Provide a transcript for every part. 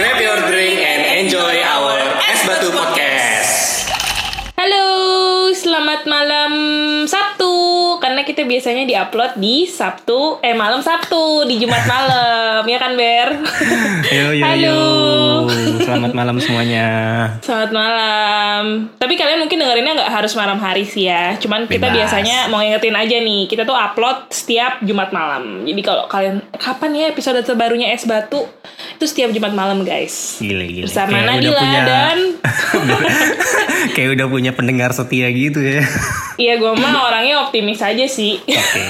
Grab your drink and enjoy our Es Batu Podcast. Halo, selamat malam Sabtu. Karena kita biasanya diupload di Sabtu, eh malam Sabtu, di Jumat malam, ya kan Ber? Yo yo Halo. yo. Selamat malam semuanya. Selamat malam. Tapi kalian mungkin dengerinnya nggak harus malam hari sih ya. Cuman kita Bebas. biasanya mau ngingetin aja nih, kita tuh upload setiap Jumat malam. Jadi kalau kalian kapan ya episode terbarunya Es Batu? Itu setiap Jumat malam guys. Gile gile. Bersama Kayak udah Nadila punya- dan Kayak udah punya pendengar setia gitu ya. Iya gue mah orangnya optimis aja sih. Oke.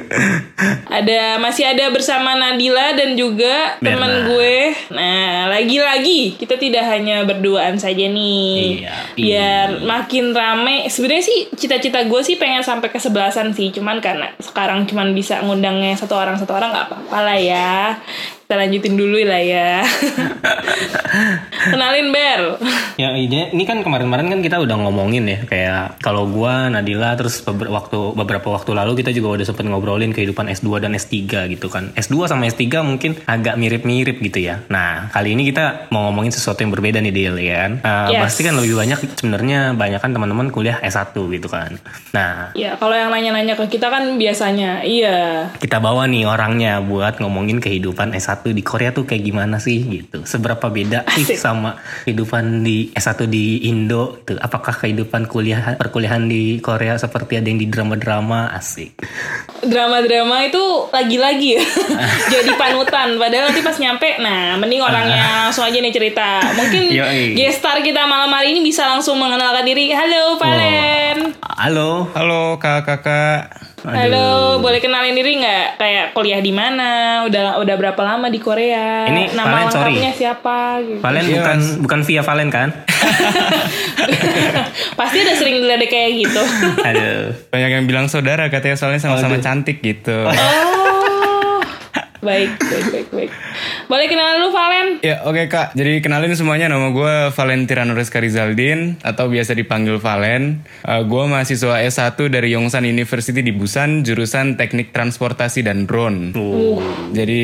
ada masih ada bersama Nadila dan juga teman gue. Nah, lagi-lagi kita tidak hanya berduaan saja nih. Iya. Biar makin rame. Sebenarnya sih cita-cita gue sih pengen sampai ke sebelasan sih. Cuman karena sekarang cuman bisa ngundangnya satu orang satu orang nggak apa-apa lah ya. Kita lanjutin dulu lah ya. Kenalin Ber. Ya ini, ini kan kemarin-kemarin kan kita udah ngomongin ya kayak kalau gua Nadila terus beber- waktu beberapa waktu lalu kita juga udah sempet ngobrolin kehidupan S2 dan S3 gitu kan. S2 sama S3 mungkin agak mirip-mirip gitu ya. Nah, kali ini kita mau ngomongin sesuatu yang berbeda nih Dil ya kan. Eh, Yes. Pasti kan lebih banyak sebenarnya banyak kan teman-teman kuliah S1 gitu kan. Nah, Ya, kalau yang nanya-nanya ke kita kan biasanya, iya. kita bawa nih orangnya buat ngomongin kehidupan S1 di Korea tuh kayak gimana sih gitu. Seberapa beda sih Asik. sama kehidupan di S1 di Indo tuh. Apakah kehidupan kuliah perkuliahan di Korea seperti ada yang di drama-drama asik. drama-drama itu lagi-lagi ya jadi panutan padahal nanti pas nyampe nah mending orangnya langsung aja nih cerita mungkin Yoi. guest star kita malam hari ini bisa langsung mengenalkan diri halo Valen Halo. Halo kakak-kakak. Halo boleh kenalin diri nggak kayak kuliah di mana udah udah berapa lama di Korea Ini nama Valen, sorry. lengkapnya siapa gitu. Valen Iya, bukan bukan via Valen kan? pasti ada sering diledek kayak gitu Aduh. Banyak yang bilang saudara katanya soalnya sama-sama cantik gitu. oh baik baik baik baik. Boleh kenalan lu Valen? Ya oke kak, jadi kenalin semuanya. Nama gue Valen Tiranoris Karizaldin atau biasa dipanggil Valen. Eh, gue mahasiswa S1 dari Yongsan University di Busan, jurusan Teknik Transportasi dan Drone. Jadi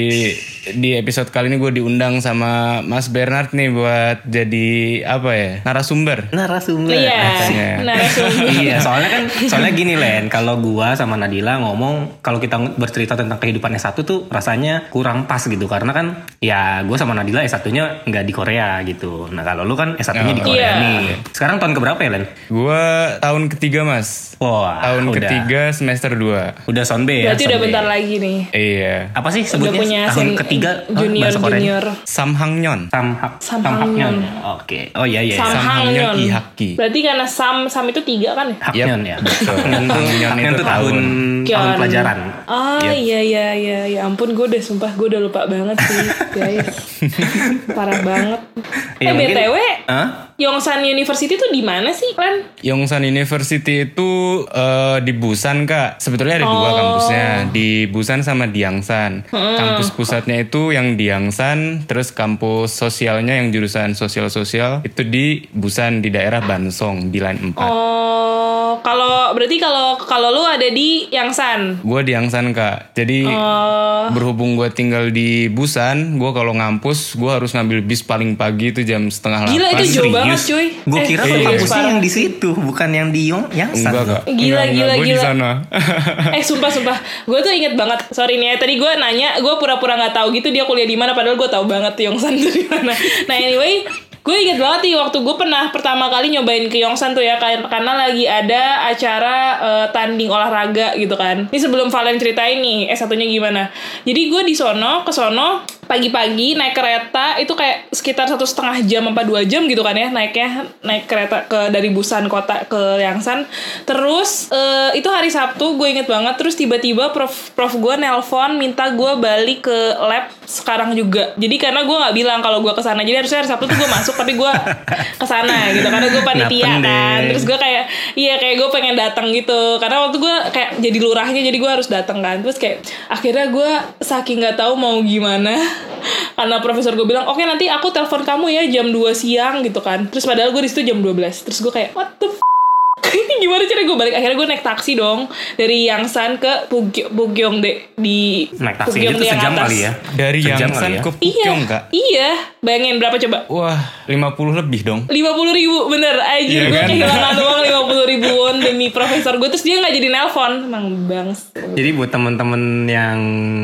di episode kali ini gue diundang sama Mas Bernard nih buat jadi apa ya narasumber. Narasumber. iya Katanya. narasumber iya, soalnya kan soalnya gini Len, kalau gua sama Nadila ngomong kalau kita bercerita tentang kehidupan S1 tuh rasanya kurang pas gitu karena kan ya gua sama Nadila S1-nya nggak di Korea gitu. Nah, kalau lu kan S1-nya di Oh. Korea Iya. nih. Sekarang tahun keberapa ya, Len? Gue tahun ketiga mas, Wah, tahun udah. ketiga semester 2 Udah sonbe ya. berarti udah sonbe. bentar lagi nih Iya. Apa sih udah sebutnya? punya tahun sen- ketiga oh, junior bahasa Koreanya? junior Samhangnyeon. Samhak Samhaknyeon. Samhaknyeon. Oke. Oh iya iya. Sam Sam Samhaknyeon Hangyeon. Ihaki. berarti karena sam sam itu tiga kan ya Haknyeon ya. betul. Haknyeon Haknyeon itu tahun tahun. pelajaran. Ah iya iya iya ya ampun gue udah sumpah gue udah lupa banget sih guys parah banget Iya, eh mungkin- btw Hah? Yongsan University tuh di mana sih Len? Yongsan University itu eh, di Busan kak. Sebetulnya ada dua Oh. kampusnya di Busan sama di Yangsan. Kampus pusatnya itu yang di Yangsan, terus kampus sosialnya yang jurusan sosial sosial itu di Busan di daerah Bansong di line 4 Oh kalau berarti kalau kalau lu ada di Yangsan Gue di Yangsan kak. Jadi Oh berhubung gue tinggal di Busan, gue kalau ngampus gue harus ngambil bis paling pagi itu jam setengah Gila, delapan. itu jauh banget, cuy. Gue Eh, kira tuh serius, kampusnya yang di situ, bukan yang di Yong Yangsan. Enggak kak. Gila, Enggak, gila, Gue di gila. sana. eh sumpah sumpah gue tuh inget banget sorry nih ya tadi gue nanya gue pura-pura nggak tahu gitu dia kuliah di mana padahal gue tahu banget tuh Yongsan tuh di mana nah anyway gue inget banget nih waktu gue pernah pertama kali nyobain ke Yongsan tuh ya kar- karena lagi ada acara eh, tanding olahraga gitu kan. Ini sebelum Valen ceritain nih S satunya gimana. Jadi gue di sono ke sono pagi-pagi naik kereta itu kayak sekitar satu setengah jam apa dua jam gitu kan ya naiknya naik kereta ke dari Busan kota ke Yangsan terus eh, itu hari Sabtu gue inget banget terus tiba-tiba prof prof gue nelpon minta gue balik ke lab sekarang juga. Jadi karena gue nggak bilang kalau gue ke sana jadi harusnya hari Sabtu tuh gue masuk tapi gue ke sana gitu karena gue panitia kan. terus gue kayak iya kayak gue pengen datang gitu. Karena waktu gue kayak jadi lurahnya jadi gue harus datang kan. Terus kayak akhirnya gue saking nggak tahu mau gimana karena profesor gue bilang oke nanti aku telepon kamu ya jam 2 siang gitu kan terus padahal gue di situ jam 12 terus gue kayak what the f-? Ini gimana cara gue balik akhirnya gue naik taksi dong dari Yangsan ke Pugyo- Pugyongde di Naik taksi Pugyongde gitu yang sejam atas. kali ya. Dari Sejam Yangsan ya. ke Iya, Pukyong kak. iya. Bayangin berapa coba? Wah 50 lebih dong. lima puluh ribu bener aja Iya gue kan? kehilangan uang lima puluh ribu won demi profesor gue terus dia nggak jadi nelpon emang bangs Jadi buat temen-temen yang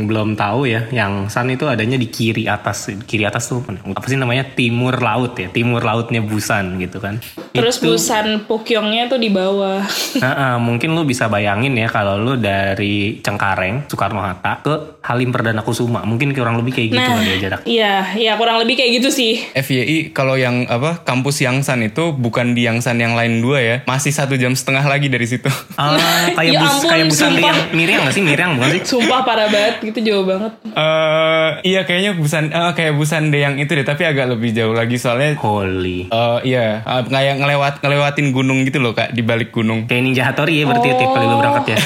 belum tahu ya, yang San itu adanya di kiri atas. Kiri atas tuh apa sih namanya? Timur laut ya. Timur lautnya Busan gitu kan. Terus Itu- busan Pukyongnya tuh di bawah Nah, eh, mungkin lu bisa bayangin ya kalau lu dari Cengkareng, Soekarno Hatta ke Halim Perdana Kusuma. Mungkin kurang lebih kayak gitu nah kali ya jarak. iya iya kurang lebih kayak gitu sih FYI kalau yang apa kampus Yangsan itu bukan di Yangsan yang lain dua ya, masih satu jam setengah lagi dari situ. Ah, kayak Ya bus ampun, kayak busan sumpah. yang Miriam gak sih? Miriam bukan sih? sumpah parah banget gitu jauh banget Eh iya kayaknya busan eh, kayak busan deh yang itu deh, tapi agak lebih jauh lagi soalnya Holy. eh iya eh, kayak ngelewat ngelewatin gunung gitu loh kak di balik gunung. Kayak Ninja Hattori ya berarti ya tiap kali lu berangkat ya.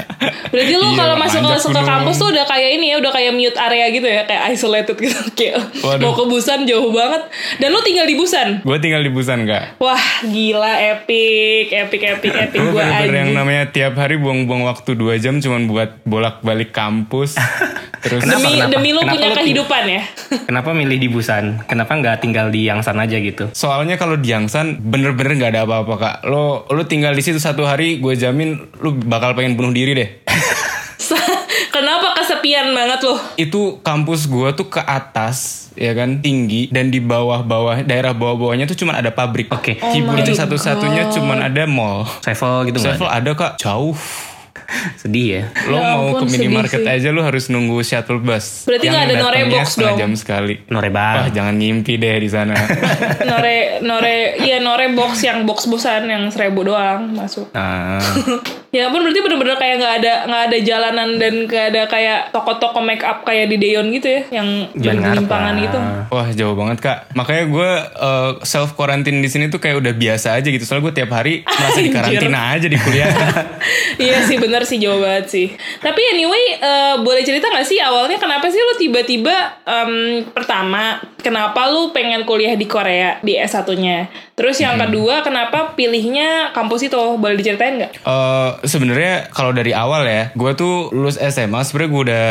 berarti lu Iya, kalau masuk ke, gunung. kampus tuh udah kayak ini ya udah kayak mute area gitu ya kayak isolated gitu kayak Waduh. mau ke Busan jauh banget dan lu tinggal di Busan Gue tinggal di Busan kak. wah gila epic epic epic epic Gue bener-bener yang anjing namanya tiap hari buang-buang waktu 2 jam cuman buat bolak-balik kampus. Terus Kenapa, demi kenapa? demi lu Kenapa punya lu- kehidupan ya Kenapa milih di Busan? Kenapa nggak tinggal di Yangsan aja gitu? Soalnya kalau di Yangsan bener-bener nggak ada apa-apa kak. Lo lo tinggal di situ satu hari, gue jamin lu bakal pengen bunuh diri deh. kenapa kesepian banget loh Itu kampus gue tuh ke atas, ya kan tinggi dan di bawah-bawah daerah bawah-bawahnya tuh cuman ada pabrik. Oke. Oh Cibulan my satu-satunya God. cuman ada mall. Sevel gitu nggak? Sevel ada kak jauh. Sedih ya. Lo Ya mau ke minimarket sedih sih. aja lo harus nunggu shuttle bus. Berarti nggak ada Norebox setengah dong? jam sekali. Wah Norebang. jangan ngimpi deh di sana. nore nore iya nore box yang box boxan yang seribu doang masuk Nah, ya ampun berarti bener-bener kayak nggak ada nggak ada jalanan dan nggak ada kayak toko-toko make up kayak di Deon gitu ya yang lah. gitu Wah jauh banget kak. Makanya gue self quarantine di sini tuh kayak udah biasa aja gitu. Soalnya gue tiap hari merasa di karantina aja di kuliah. iya sih bener sih jauh banget sih tapi anyway eh, boleh cerita nggak sih awalnya kenapa sih lu tiba-tiba em, pertama kenapa lu pengen kuliah di Korea di S 1 nya terus yang Hmm. kedua kenapa pilihnya kampus itu boleh diceritain nggak Eh sebenarnya kalau dari awal ya, gue tuh lulus SMA sebenarnya gue udah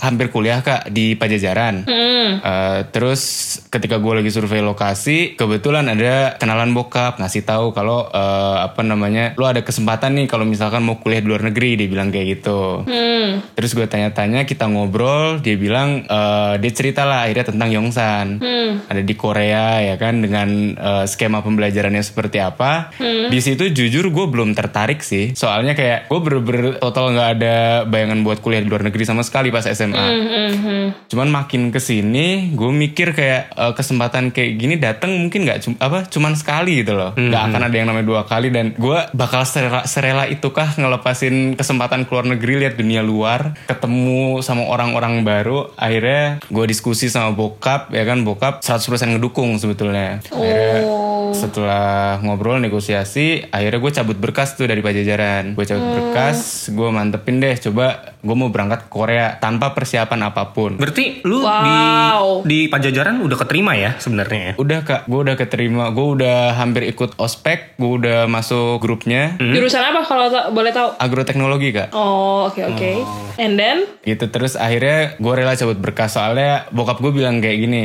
hampir kuliah kak di Pajajaran. hmm. Eh, terus ketika gue lagi survei lokasi, kebetulan ada kenalan bokap ngasih tahu kalau eh, apa namanya, lo ada kesempatan nih kalau misalkan mau kuliah di luar negeri, dia bilang kayak gitu. Hmm. Terus gue tanya-tanya, kita ngobrol, dia bilang eh, dia cerita lah akhirnya tentang Yongsan. Hmm. Ada di Korea ya kan dengan eh, skema pembelajarannya seperti apa. Hmm. Di situ jujur gue belum tertarik sih. Soalnya kayak gue bener-bener total nggak ada bayangan buat kuliah di luar negeri sama sekali pas SMA. Hmm, hmm, hmm. Cuman makin ke sini, gue mikir kayak eh, kesempatan kayak gini datang mungkin nggak cum- apa cuman sekali gitu loh, nggak akan ada yang namanya dua kali dan gue bakal serela, serela itukah ngelepasin kesempatan keluar negeri lihat dunia luar, ketemu sama orang-orang baru, akhirnya gue diskusi sama bokap ya kan bokap 100% ngedukung sebetulnya. Akhirnya Oh. setelah ngobrol negosiasi akhirnya gue cabut berkas tuh dari pajajaran. Gue cabut berkas gue mantepin deh coba gue mau berangkat ke Korea tanpa persiapan apa pun. Berarti lu Wow. di di Pajajaran udah keterima ya sebenarnya ya? udah kak. Gue udah keterima. Gue udah hampir ikut ospek gue udah masuk grupnya. Jurusan apa kalau ta- boleh tahu? Agroteknologi kak. Oh oke oke. And then? Gitu. Terus akhirnya gue rela cabut berkas soalnya bokap gue bilang kayak gini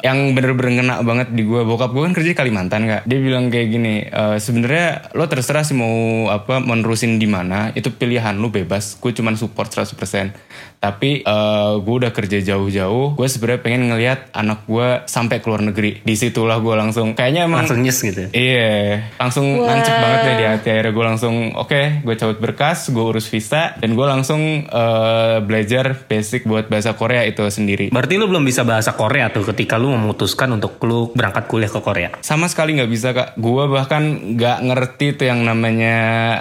yang bener-bener ngena banget di gue bokap gue kan kerja di Kalimantan kak dia bilang kayak gini "Eh, sebenarnya lo terserah sih mau apa menerusin di mana itu pilihan lo bebas gue cuman support 100% tapi eh, gue udah kerja jauh-jauh gue sebenarnya pengen ngelihat anak gue sampai ke luar negeri di situlah gue langsung kayaknya emang Langsung nyes gitu. Iya, langsung Wah. nancep banget deh di hati. Akhirnya gue langsung, oke, gue cabut berkas, gue urus visa, dan gue langsung eh, belajar basic buat bahasa Korea itu sendiri. Berarti lu belum bisa bahasa Korea tuh ketika lu memutuskan untuk lu berangkat kuliah ke Korea. Sama sekali nggak bisa kak. Gue bahkan nggak ngerti tuh yang namanya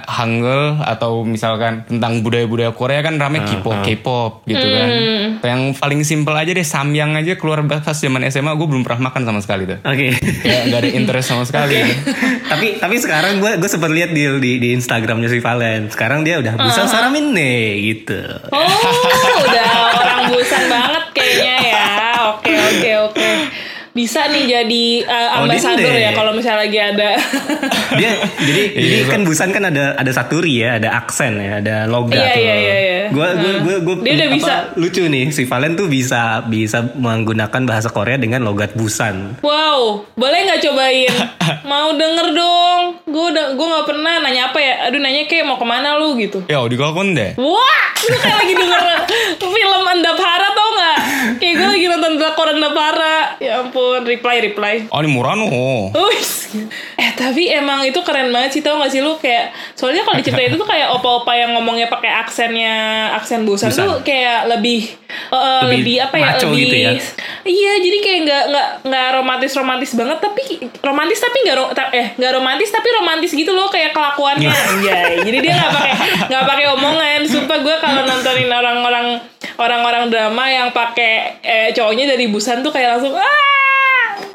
Hangul atau misalkan tentang budaya-budaya Korea kan rame K-pop, K-pop gitu kan. Yang paling simple aja deh, samyang aja keluar pas zaman SMA gue belum pernah makan sama sekali tuh. Oke. Ya nggak ada interest sama sekali. tapi tapi sekarang gue gue sempat lihat di, di di Instagramnya si Valen. Sekarang dia udah bisa saramin nih gitu. Oh, udah orang busan banget kayaknya ya. Oke, oke, oke. Bisa nih jadi uh, Oh, ambasador Dinde. ya kalau misalnya lagi ada. Dia jadi jadi Iya, kan Busan kan ada ada saturi ya, ada aksen ya, ada logat. Iya, iya, iya, iya. Gua gua Nah. gua, gua Dia udah apa, bisa. lucu nih si Valen tuh bisa bisa menggunakan bahasa Korea dengan logat Busan. Wow, boleh nggak cobain? Mau denger dong? Gue udah gue nggak pernah nanya apa ya. Aduh nanya kayak mau ke mana lu gitu. Ya, di deh. Wah, lu kayak lagi denger film Andapara tau nggak? Kayak gue lagi nonton drakor Andapara. Ya ampun, reply reply. Oh, ini Murano. Uis. Eh tapi emang itu keren banget sih tau gak sih lu kayak soalnya kalau diceritain itu tuh kayak opa-opa yang ngomongnya pakai aksennya aksen busan, Busan. tuh kayak lebih eh, Lebih lebih, apa ya lebih gitu ya? iya jadi kayak nggak nggak nggak romantis romantis banget tapi romantis tapi nggak ro- eh nggak romantis tapi romantis gitu loh kayak kelakuannya Anjay. jadi dia nggak pakai nggak pakai omongan sumpah gue kalau nontonin orang-orang orang-orang drama yang pakai eh, cowoknya dari busan tuh kayak langsung ah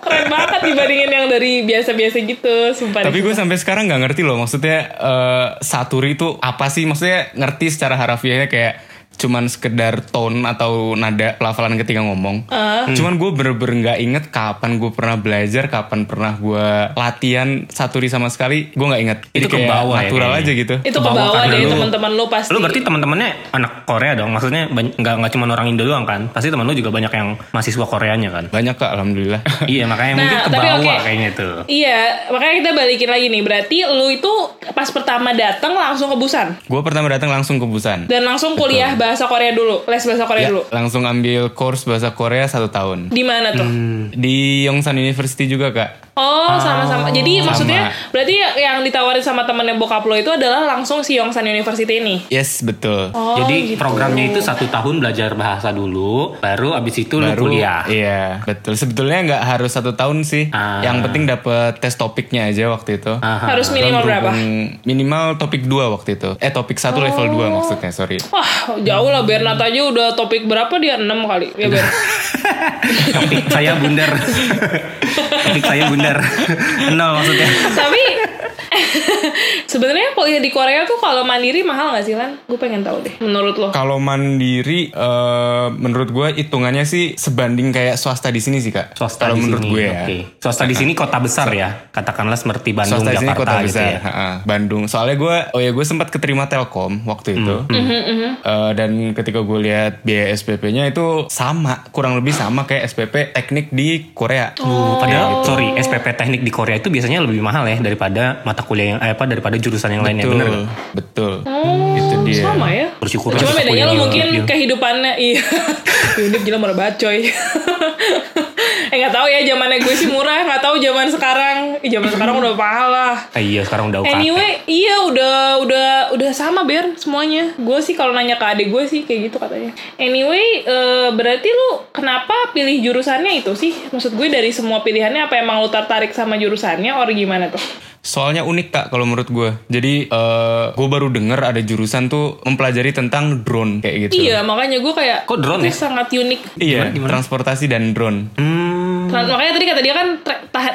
keren banget dibandingin yang dari biasa-biasa gitu sumpah Tapi gue sampai sekarang nggak ngerti loh maksudnya eh, saturi itu apa sih? Maksudnya ngerti secara harafiahnya kayak cuman sekedar tone atau nada pelafalan ketika ngomong. Ah. Cuman gue bener-bener nggak inget kapan gue pernah belajar, kapan pernah gue latihan saturi sama sekali. Gue nggak inget. Itu kayak kebawa ya natural aja gitu. itu Kebawa ke bawah deh lu- teman-teman lu pasti Lu berarti teman-temannya anak Korea dong, maksudnya nggak nggak cuma orang Indo doang kan? Pasti teman lu juga banyak yang mahasiswa Koreanya kan? Banyak kak, alhamdulillah. iya makanya Nah, mungkin tapi kebawa oke. kayaknya tuh. Iya, makanya kita balikin lagi nih. Berarti lu itu pas pertama datang langsung ke Busan gue pertama datang langsung ke Busan. dan langsung kuliah bahasa Korea dulu, les bahasa Korea Ya, dulu. langsung ambil course bahasa Korea satu tahun. Di mana tuh? Hmm. Di Yongsan University juga kak. Oh, sama-sama. Jadi sama. maksudnya berarti yang ditawarin sama temennya bokap lo itu adalah langsung si Yongsan University ini. Yes betul. Oh, Jadi gitu. programnya itu satu tahun belajar bahasa dulu, baru abis itu lu kuliah. Iya, betul. Sebetulnya nggak harus satu tahun sih. Ah. Yang penting dapet tes topiknya aja waktu itu. Aha. Harus minimal berapa? Minimal topik 2 waktu itu. Eh topik 1 level 2 maksudnya, sorry. Wah, jauh lah Bernat aja udah topik berapa dia 6 kali. Ya Ber. Topik saya bundar. Topik saya bundar. Nol maksudnya. Tapi sebenarnya kuliah di Korea tuh kalau mandiri mahal nggak sih Lan? Gue pengen tahu deh. Menurut lo? Kalau mandiri, eh, menurut gue hitungannya sih sebanding kayak swasta di sini sih kak. Swasta Kalau di menurut sini. gue ya. Oke. Swasta di sini kota besar ya. Katakanlah seperti Bandung, Swasta di sini Jakarta kota gitu besar, ya. Ha-ha. Bandung. Soalnya gue, oh ya gue sempat keterima Telkom waktu itu. Mm-hmm, Eh, dan ketika gue lihat biaya SPP-nya itu sama, kurang lebih sama kayak SPP teknik di Korea. Oh. Padahal sorry SPP teknik di Korea itu biasanya lebih mahal ya daripada mata kuliah yang eh, apa daripada jurusan yang lainnya nggak? betul. Oh, Itu dia. sama ya. Bersyukur Cuma bedanya lo mungkin kehidupannya iya. Unip gila murah banget coy. nggak tahu ya zamannya gue sih murah, nggak tahu zaman sekarang. Eh, zaman sekarang udah mahal lah. Eh, iya sekarang udah UKT. Anyway, iya udah udah udah sama ber semuanya. Gue sih kalau nanya ke adik gue sih kayak gitu katanya. Anyway, eh, berarti lu kenapa pilih jurusannya itu sih? Maksud gue dari semua pilihannya apa emang lu tertarik sama jurusannya, or gimana tuh? Soalnya unik kak kalau menurut gue. Jadi eh gue baru denger ada jurusan tuh mempelajari tentang drone kayak gitu. Iya, makanya gue kayak Kok drone itu ya? sangat unik. Iya, transportasi dan drone. Hmm, makanya tadi kata dia kan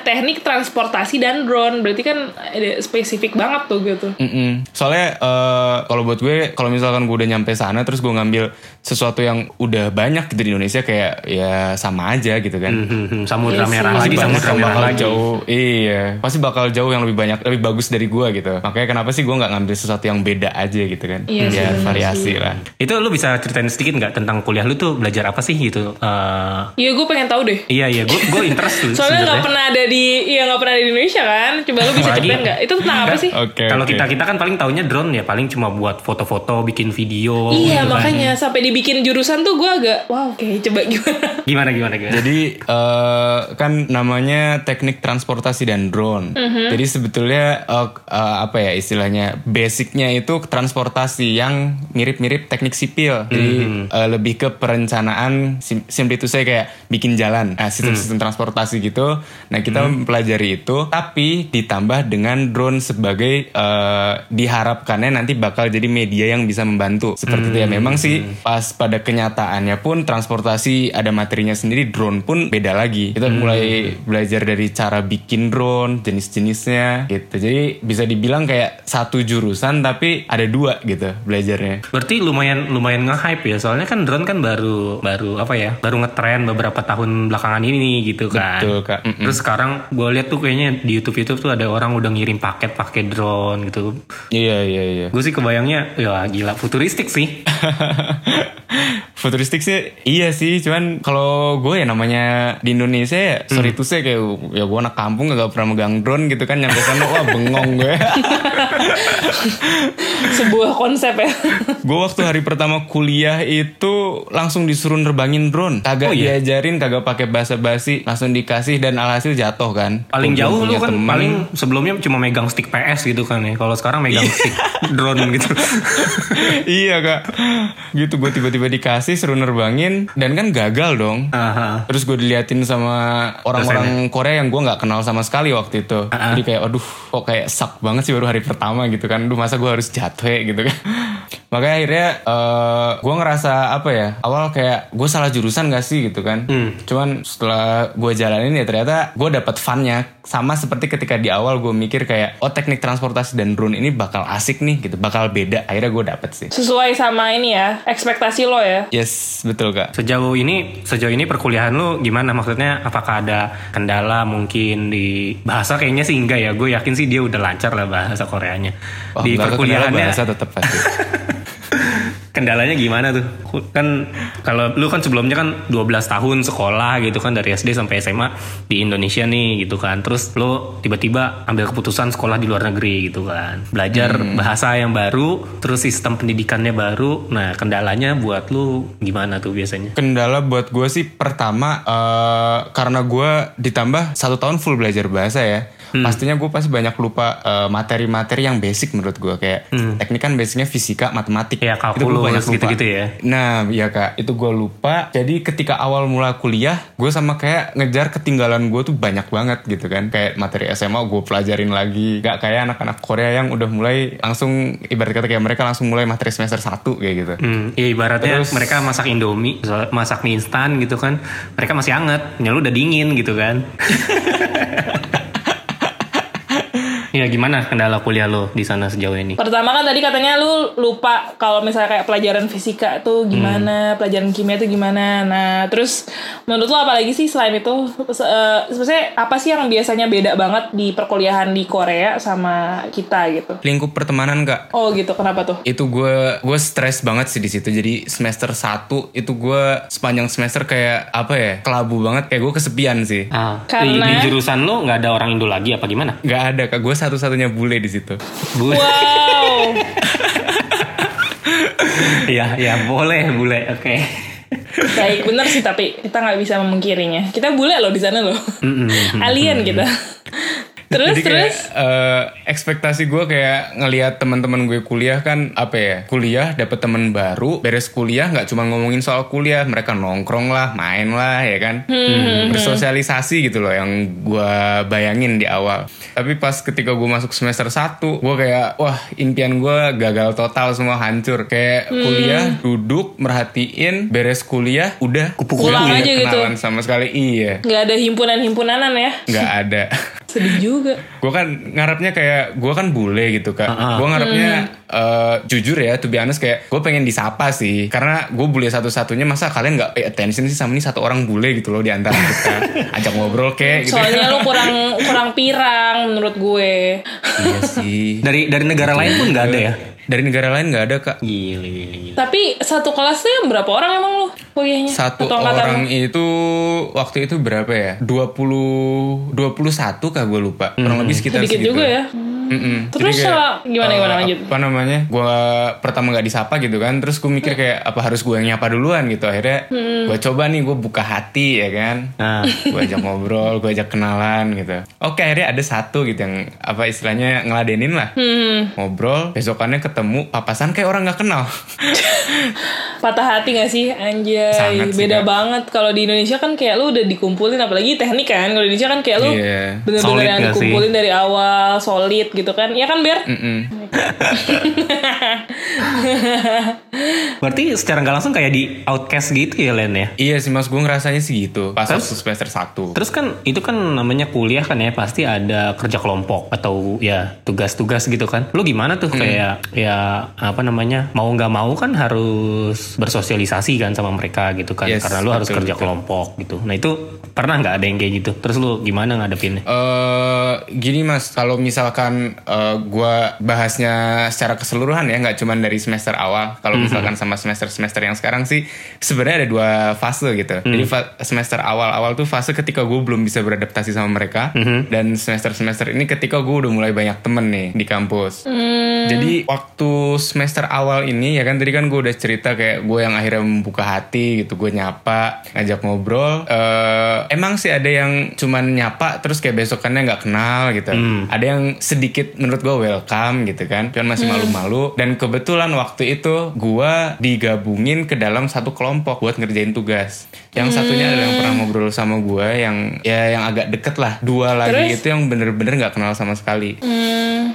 teknik transportasi dan drone, berarti kan ada spesifik banget tuh gitu. Mm-mm. Soalnya eh, kalau buat gue, kalau misalkan gue udah nyampe sana terus gue ngambil sesuatu yang udah banyak gitu di Indonesia kayak ya sama aja gitu kan. hmm, hmm, hmm, samudra Iya sih. merah Pasti lagi, banyak samudra merah bakal lagi. jauh, iya, pasti bakal jauh yang lebih banyak, lebih bagus dari gue gitu. Makanya kenapa sih gue nggak ngambil sesuatu yang beda aja gitu kan? Iya Biar bener variasi sih. lah. Itu lu bisa ceritain sedikit nggak tentang kuliah lu tuh belajar apa sih gitu? Eh, Iya, gue pengen tahu deh. iya iya, gue gue interest tuh Soalnya nggak pernah ada di, iya nggak pernah ada di Indonesia kan? Coba lu bisa ceritain nggak? Itu tentang apa sih? Oke. Kalau oke. kita kita kan paling taunya drone ya paling cuma buat foto-foto, bikin video. Iya gitu kan. makanya sampai dibikin jurusan tuh gue agak wow oke coba gimana? Gimana gimana gimana? Jadi eh, kan namanya teknik transportasi dan drone. Mhm. Jadi sebetulnya eh, eh, apa ya istilahnya basicnya itu transportasi yang mirip-mirip teknik sipil. Jadi Mhm. eh, lebih ke perencanaan sim simply itu saya kayak bikin jalan, nah, sistem-sistem transportasi gitu. Nah kita Mhm. mempelajari itu, tapi ditambah dengan drone sebagai eh, diharapkannya nanti bakal jadi media yang bisa membantu. Seperti itu ya. Mhm. Memang sih pas pada kenyataannya pun transportasi ada materinya sendiri, drone pun beda lagi. Kita Hmm. mulai belajar dari cara bikin drone, jenis-jenisnya gitu. Jadi bisa dibilang kayak satu jurusan tapi ada dua gitu belajarnya. Berarti lumayan lumayan nge-hype ya soalnya kan drone kan baru baru apa ya baru ngetren beberapa tahun belakangan ini gitu kan. Betul kak. Mm-mm. Terus sekarang gue lihat tuh kayaknya di YouTube YouTube tuh ada orang udah ngirim paket pakai drone gitu. Iya iya iya. Gue sih kebayangnya ya gila futuristik sih. Futuristik sih iya sih, cuman kalau gue ya namanya di Indonesia ya sorry Hmm. tuh saya kayak ya gue anak kampung gak pernah megang drone gitu kan nyampe sana wah bengong gue. Sebuah konsep ya. gue waktu hari pertama kuliah itu langsung disuruh nerbangin drone, kagak Oh, iya? diajarin, kagak pakai basa basi, langsung dikasih dan alhasil jatuh kan. Paling jauh lu kan temen. paling sebelumnya cuma megang stick PS gitu kan ya. Kalau sekarang megang stick drone gitu. iya kak, gitu gue tiba-tiba dikasih suruh nerbangin dan kan gagal dong. Aha. Terus gue diliatin sama orang-orang Korea yang gue nggak kenal sama sekali waktu itu. Jadi kayak, aduh, kok kayak sak banget sih baru hari pertama gitu kan. Duh masa gue harus jatuh ya gitu kan. Makanya akhirnya eh gue ngerasa apa ya, awal kayak gue salah jurusan gak sih gitu kan. Cuman setelah gue jalanin ya ternyata gue dapet funnya. Sama seperti ketika di awal gue mikir kayak, oh teknik transportasi dan drone ini bakal asik nih gitu, bakal beda. Akhirnya gue dapet sih. Sesuai sama ini ya, ekspektasi lo ya. Yes, betul kak. Sejauh ini sejauh ini perkuliahan lu gimana maksudnya apakah ada kendala mungkin di bahasa kayaknya sih enggak ya gue yakin sih dia udah lancar lah bahasa Koreanya Wah, di perkuliahannya bahasa tetap pasti. kendalanya gimana tuh? Kan kalau lu kan sebelumnya kan 12 tahun sekolah gitu kan dari SD sampai SMA di Indonesia nih gitu kan. Terus lu tiba-tiba ambil keputusan sekolah di luar negeri gitu kan. Belajar bahasa yang baru terus sistem pendidikannya baru. Nah kendalanya buat lu gimana tuh biasanya? Kendala buat gue sih pertama eh, karena gue ditambah satu tahun full belajar bahasa ya. Pastinya gue pasti banyak lupa eh, materi-materi yang basic menurut gue kayak teknik kan basicnya fisika, matematik. Ya, Itu gua kalkulus gitu-gitu ya. Nah, ya kak, itu gue lupa. Jadi ketika awal mula kuliah, gue sama kayak ngejar ketinggalan gue tuh banyak banget gitu kan. Kayak materi SMA gue pelajarin lagi. Gak kayak anak-anak Korea yang udah mulai langsung ibarat kata kayak mereka langsung mulai materi semester 1 kayak gitu. Hmm, ya ibaratnya Terus- mereka masak indomie, masak mie instan gitu kan, mereka masih anget, ya lu udah dingin gitu kan. ya gimana kendala kuliah lo di sana sejauh ini? Pertama kan tadi katanya lu lupa kalau misalnya kayak pelajaran fisika tuh gimana, pelajaran kimia tuh gimana. Nah, terus menurut lu apa lagi sih selain itu? Se- eh, Sebenarnya apa sih yang biasanya beda banget di perkuliahan di Korea sama kita gitu? Lingkup pertemanan kak. Oh gitu, kenapa tuh? itu gue gue stres banget sih di situ jadi semester 1 itu gue sepanjang semester kayak apa ya kelabu banget kayak gue kesepian sih Ah, di, Karena- di jurusan lo nggak ada orang Indo lagi apa gimana? nggak ada kak gue satu-satunya bule di situ Bu, Wow. ya ya boleh bule, oke. Baik, bener sih tapi kita nggak bisa memungkirinya. Kita bule loh di sana loh. Alien kita. Terus jadi kayak terus? eh, ekspektasi gue kayak ngelihat teman-teman gue kuliah kan apa ya kuliah dapet temen baru beres kuliah nggak cuma ngomongin soal kuliah mereka nongkrong lah main lah ya kan? Bersosialisasi gitu loh yang gue bayangin di awal. Tapi pas ketika gue masuk semester 1 gue kayak wah impian gue gagal total semua hancur. Kayak kuliah duduk merhatiin beres kuliah udah Pulang nggak aja gitu. kenalan sama sekali. Iya. Nggak ada himpunan-himpunanan ya. nggak ada. Sedih juga. Gue kan ngarepnya kayak gue kan bule gitu kak. Gue ngarepnya eh, jujur ya to be honest kayak gue pengen disapa sih. Karena gue bule satu-satunya masa kalian nggak pay attention sih sama ini satu orang bule gitu loh di antara kita? Ajak ngobrol kek gitu. Soalnya lu kurang kurang pirang menurut gue. iya sih. Dari dari negara lain pun nggak ada ya? Dari negara lain nggak ada kak Gile, gile, gile. Tapi satu kelas tuh yang berapa orang emang lu kuliahnya? satu angkatan orang lu? itu waktu itu berapa ya 20 21 kak gue lupa kurang lebih sekitar Sedikit segitu juga ya. Mm-mm. Terus Jadi kayak, sama- gimana gimana eh, lanjut? Apa namanya? Gue pertama nggak disapa gitu kan. Terus gue mikir kayak apa harus gue yang nyapa duluan gitu. Akhirnya Hmm. gue coba nih gue buka hati ya kan. Nah, gue ajak ngobrol, gue ajak kenalan gitu. Oke akhirnya ada satu gitu yang apa istilahnya ngeladenin lah. Hmm, Ngobrol, besokannya ketemu papasan kayak orang nggak kenal. patah hati gak sih anjay Sangat sih, beda Kak. banget kalau di Indonesia kan kayak lu udah dikumpulin apalagi teknik kan kalau di Indonesia kan kayak lu Iya. bener-bener Solid yang dikumpulin dari awal solid gitu kan ya kan Ber Mm-mm. Berarti secara nggak langsung kayak di outcast gitu ya Len ya? Iya sih mas, gue ngerasanya sih gitu pas Terus? waktu semester 1 Terus kan itu kan namanya kuliah kan ya pasti ada kerja kelompok atau ya tugas-tugas gitu kan. Lu gimana tuh kayak ya apa namanya mau nggak mau kan harus bersosialisasi kan sama mereka gitu kan Yes, karena lu harus betul, kerja betul. kelompok gitu. Nah itu pernah nggak ada yang kayak gitu? Terus lu gimana ngadepinnya? Eh gini mas, kalau misalkan eh, gua bahasnya secara keseluruhan ya, nggak cuman dari semester awal. Kalau misalkan sama semester-semester yang sekarang sih, sebenarnya ada dua fase gitu. Jadi fa- semester awal-awal tuh fase ketika gue belum bisa beradaptasi sama mereka, dan semester-semester ini ketika gue udah mulai banyak temen nih di kampus. Jadi waktu semester awal ini ya kan tadi kan gue udah cerita kayak gue yang akhirnya membuka hati gitu, gue nyapa, ngajak ngobrol. Eh emang sih ada yang cuman nyapa terus kayak besokannya nggak kenal gitu. Ada yang sedikit menurut gue welcome gitu kan, cuman masih malu-malu. Dan kebetulan waktu itu gue digabungin ke dalam satu kelompok buat ngerjain tugas. Yang satunya adalah yang pernah ngobrol sama gue yang ya yang agak deket lah. Dua lagi Terus? itu yang bener-bener nggak kenal sama sekali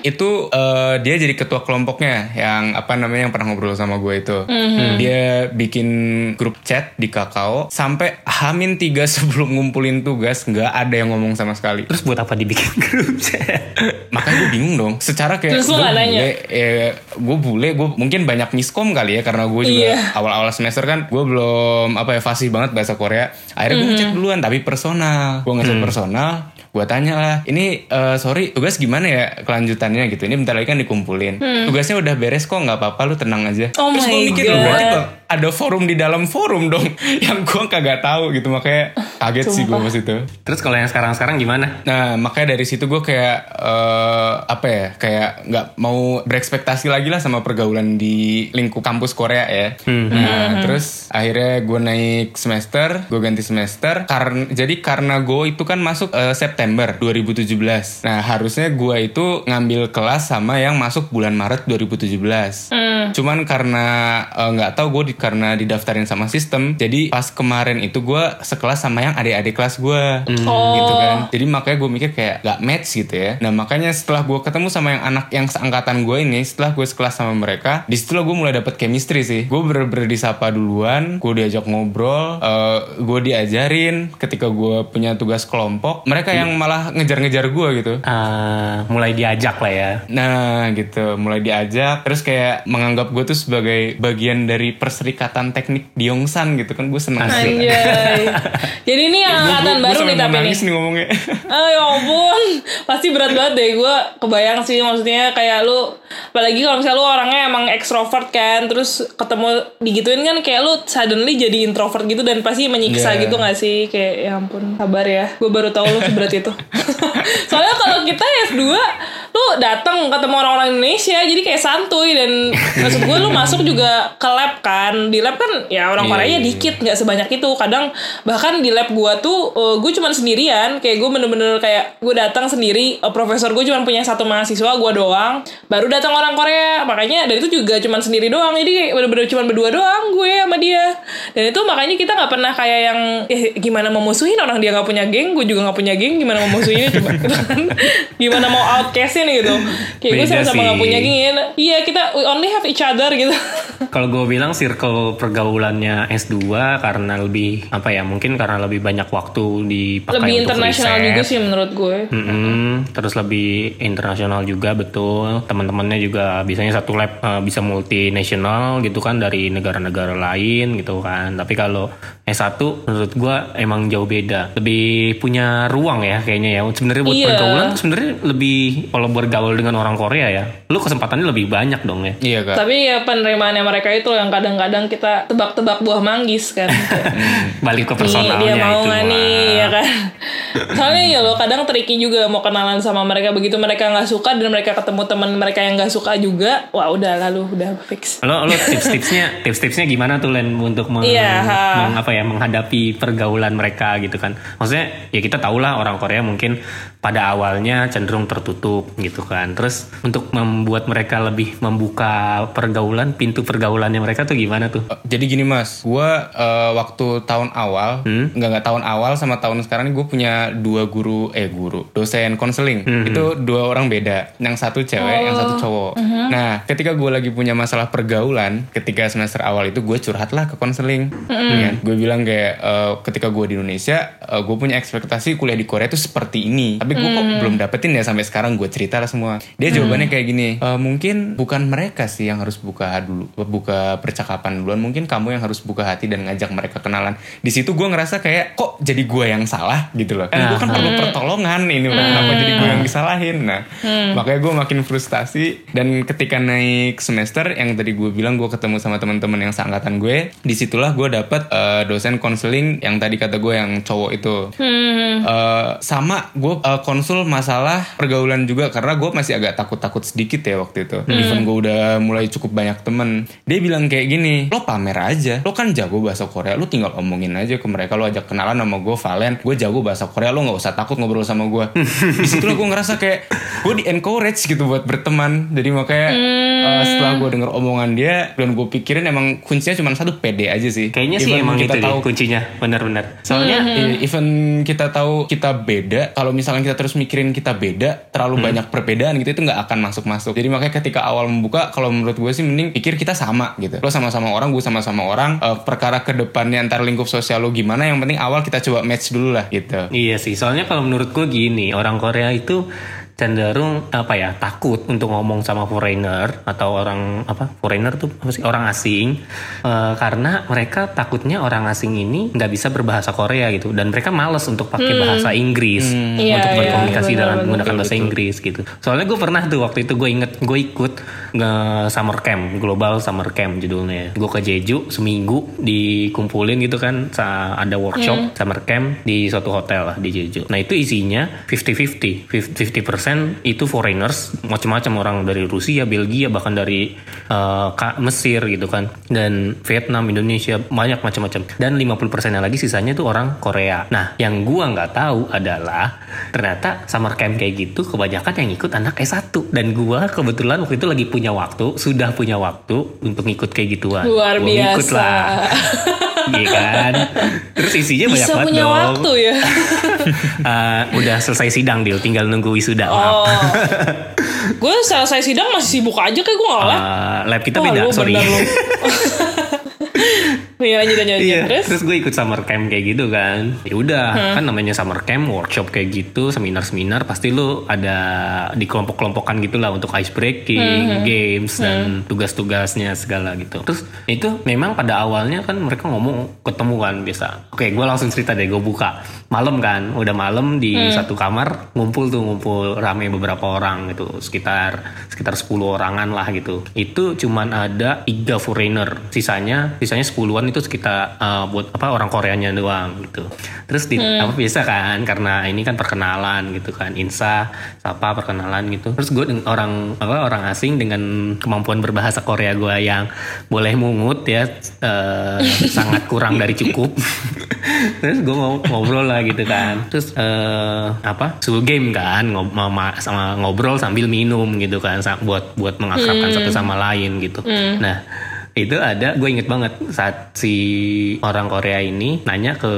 itu eh, dia jadi ketua kelompoknya yang apa namanya yang pernah ngobrol sama gue itu dia bikin grup chat di kakao sampai hamin tiga sebelum ngumpulin tugas nggak ada yang ngomong sama sekali Terus buat apa dibikin grup chat? makanya gue bingung dong. Secara kayak Terus gue bule eh, gue bule gue mungkin banyak miskom kali ya karena gue juga Iya. awal-awal semester kan gue belum apa ya fasih banget bahasa Korea. Akhirnya gue ngechat duluan tapi personal. Gue ngechat personal gue tanya lah ini eh, sorry tugas gimana ya kelanjutannya? Gitu. Ini bentar lagi kan dikumpulin. Tugasnya udah beres kok nggak apa-apa lu tenang aja. Oh terus gue my mikir God. berarti ada forum di dalam forum dong yang gue kagak tahu gitu. Makanya kaget sih gue pas itu. Terus kalau yang sekarang-sekarang gimana? Nah makanya dari situ gue kayak eh, apa ya kayak nggak mau berekspektasi lagi lah sama pergaulan di lingkup kampus Korea ya. Nah terus akhirnya gue naik semester, gue ganti semester. Karena jadi karena gue itu kan masuk eh, September 2017. Nah harusnya gue itu ngambil kelas sama yang masuk bulan Maret 2017. Cuman karena eh, nggak tahu gue di, karena didaftarin sama sistem, jadi pas kemarin itu gue sekelas sama yang adik-adik kelas gue Oh. gitu kan. Jadi makanya gue mikir kayak gak match gitu ya. Nah makanya setelah gue ketemu sama yang anak yang seangkatan gue ini, setelah gue sekelas sama mereka, di situlah gue mulai dapet chemistry sih. Gue bener-bener disapa duluan, gue diajak ngobrol, eh, gue diajarin ketika gue punya tugas kelompok. Mereka yang malah ngejar-ngejar gue gitu. Ah, mulai diajak lah ya. Nah gitu, mulai diajak, terus kayak menganggap gue tuh sebagai bagian dari perserikatan teknik di Yongsan gitu kan, gue seneng sih. Anjay. Jadi ini yang angkatan Gua- gua baru nih tapi nih. nih ngomongnya. Ah ya ampun, pasti berat banget deh. Gue kebayang sih maksudnya kayak lu, apalagi kalau misalnya lu orangnya emang ekstrovert kan, terus ketemu digituin kan kayak lu suddenly jadi introvert gitu dan pasti menyiksa Iya. gitu gak sih? Kayak ya ampun, sabar ya. Gue baru tahu lu seberat itu. Soalnya kalau kita S2 lu datang ketemu orang-orang Indonesia jadi kayak santuy. Dan maksud gue lu masuk juga ke lab kan. Di lab kan ya orang Iya, Koreanya iya, dikit nggak sebanyak itu. Kadang bahkan di lab gua tuh uh, gue cuman sendirian. Kayak gue bener-bener kayak gue datang sendiri. Uh, profesor gue cuma punya satu mahasiswa gua doang. Baru datang orang Korea. Makanya dan itu juga cuman sendiri doang. Jadi kayak bener-bener cuman berdua doang gue sama dia. Dan itu makanya kita nggak pernah kayak yang eh gimana mau musuhin orang dia nggak punya geng? Gue juga nggak punya geng gimana mau musuhinnya coba Gitu kan. gimana mau outcastin gitu kayak gue sama-sama sih. punya ya. iya kita we only have each other gitu Kalau gue bilang circle pergaulannya S2 karena lebih apa ya mungkin karena lebih banyak waktu dipakai lebih untuk internasional riset. juga sih menurut gue Mm-mm, terus lebih internasional juga betul teman-temannya juga biasanya satu lab eh, bisa multinasional gitu kan dari negara-negara lain gitu kan tapi kalau S1 menurut gua emang jauh beda lebih punya ruang ya kayaknya ya sebenarnya buat Iya. pergaulan tuh sebenarnya lebih kalau bergaul dengan orang Korea ya lu kesempatannya lebih banyak dong ya Iya kak. Tapi ya penerimaannya mereka itu yang kadang-kadang kita tebak-tebak buah manggis kan. balik ke nih personalnya dia mau itu nih ya kan. Soalnya ya lo kadang tricky juga mau kenalan sama mereka begitu mereka nggak suka dan mereka ketemu teman mereka yang nggak suka juga. Wah udah lalu udah fix. Lo lo tips-tipsnya tips-tipsnya gimana tuh Len untuk meng- ha. meng- apa ya menghadapi pergaulan mereka gitu kan. Maksudnya ya kita tahu lah orang Korea mungkin pada awalnya cenderung tertutup gitu kan. Terus untuk membuat mereka lebih membuka pergaulan, pintu pergaulannya mereka tuh gimana tuh? Eh, Jadi gini mas, gue waktu tahun awal, nggak nggak tahun awal sama tahun sekarang gue punya dua guru, eh guru, dosen konseling. Itu dua orang beda, yang satu cewek, yang satu cowok. Nah, ketika gue lagi punya masalah pergaulan, ketika semester awal itu gue curhat lah ke konseling. Gue bilang kayak eh, ketika gue di Indonesia, gue punya ekspektasi kuliah di Korea itu seperti ini, tapi gue kok belum dapetin ya sampai sekarang gue cerita lah semua. Dia jawabannya kayak gini, "Eh, mungkin bukan mereka sih yang harus buka dulu, buka percakapan duluan. Mungkin kamu yang harus buka hati dan ngajak mereka kenalan. Di situ gue ngerasa kayak kok jadi gue yang salah gitu loh. Kan gue kan perlu pertolongan ini loh. Kenapa jadi gue yang disalahin? Nah, makanya gue makin frustasi. Dan ketika naik semester yang tadi gue bilang gue ketemu sama teman-teman yang seangkatan gue, di situlah gue dapet eh, dosen konseling yang tadi kata gue yang cowok itu. Eh, sama gue eh, konsul masalah pergaulan juga karena gue masih agak takut-takut sedikit ya waktu itu. Even gue udah mulai cukup banyak temen, dia bilang kayak gini, lo pamer aja, lo kan jago bahasa Korea, lo tinggal omongin aja ke mereka, lo ajak kenalan sama gue Valen, gue jago bahasa Korea, lo nggak usah takut ngobrol sama gue. Di situ gue ngerasa kayak gue di encourage gitu buat berteman, jadi makanya eh, setelah gue denger omongan dia dan gue pikirin emang kuncinya cuma satu pede aja sih. Kayaknya sih Even emang kita itu tahu deh kuncinya, benar-benar. Soalnya I- even kita tahu kita beda kalau misalnya kita terus mikirin kita beda terlalu banyak perbedaan gitu itu nggak akan masuk masuk jadi makanya ketika awal membuka kalau menurut gue sih mending pikir kita sama gitu. Lo sama-sama orang gue sama-sama orang Eh, perkara ke depannya antar lingkup sosial lo gimana yang penting awal kita coba match dulu lah gitu. Iya sih, soalnya kalau menurut gue gini, orang Korea itu cenderung apa ya takut untuk ngomong sama foreigner atau orang apa foreigner tuh apa sih orang asing. Eh, karena mereka takutnya orang asing ini nggak bisa berbahasa Korea gitu. Dan mereka males untuk pakai bahasa Inggris Iya, untuk iya, berkomunikasi benar, dalam menggunakan bahasa Inggris gitu. Soalnya gue pernah tuh waktu itu gue inget gue ikut summer camp global summer camp judulnya. Gue ke Jeju seminggu dikumpulin gitu kan ada workshop summer camp di suatu hotel lah di Jeju. Nah itu isinya 50-50 50% itu foreigners macam-macam orang dari Rusia, Belgia bahkan dari Ka- Mesir gitu kan dan Vietnam, Indonesia banyak macam-macam dan 50% yang lagi sisanya itu orang Korea. Nah yang gua nggak tahu adalah ternyata summer camp kayak gitu kebanyakan yang ikut anak S1 dan gua kebetulan waktu itu lagi punya waktu sudah punya waktu untuk ikut kayak gituan. Luar Gua ngikut biasa. lah. Iya kan. Terus isinya banyak Bisa banget punya dong. waktu ya. Eh, udah selesai sidang deal, tinggal nunggu wisuda. Oh. gue selesai sidang masih sibuk aja kayak gue nggak lab. Eh, lab kita Wah, beda, sorry. Iya lanjut lanjut. Iya, Terus? terus gue ikut summer camp kayak gitu kan. Ya udah, Hmm. kan namanya summer camp, workshop kayak gitu, seminar-seminar pasti lu ada di kelompok-kelompokan gitu lah untuk ice breaking, Hmm, games dan tugas-tugasnya segala gitu. Terus itu memang pada awalnya kan mereka ngomong ketemu kan biasa. Oke, gue langsung cerita deh, gue buka. Malam kan, udah malam di Hmm. satu kamar ngumpul tuh ngumpul rame beberapa orang gitu, sekitar sekitar 10 orangan lah gitu. Itu cuman ada tiga foreigner, sisanya sisanya 10-an itu sekitar uh, buat apa orang Koreanya doang gitu. Terus di apa biasa kan karena ini kan perkenalan gitu kan, Insa, sapa perkenalan gitu. Terus gue orang apa orang asing dengan kemampuan berbahasa Korea gue yang boleh mungut ya eh, sangat kurang dari cukup. Terus gue mau ngobrol lah gitu kan. Terus eh, apa? Suul game kan ngob- sama, sama ngobrol sambil minum gitu kan buat buat mengakrabkan satu sama lain gitu. Nah, itu ada gue inget banget saat si orang Korea ini nanya ke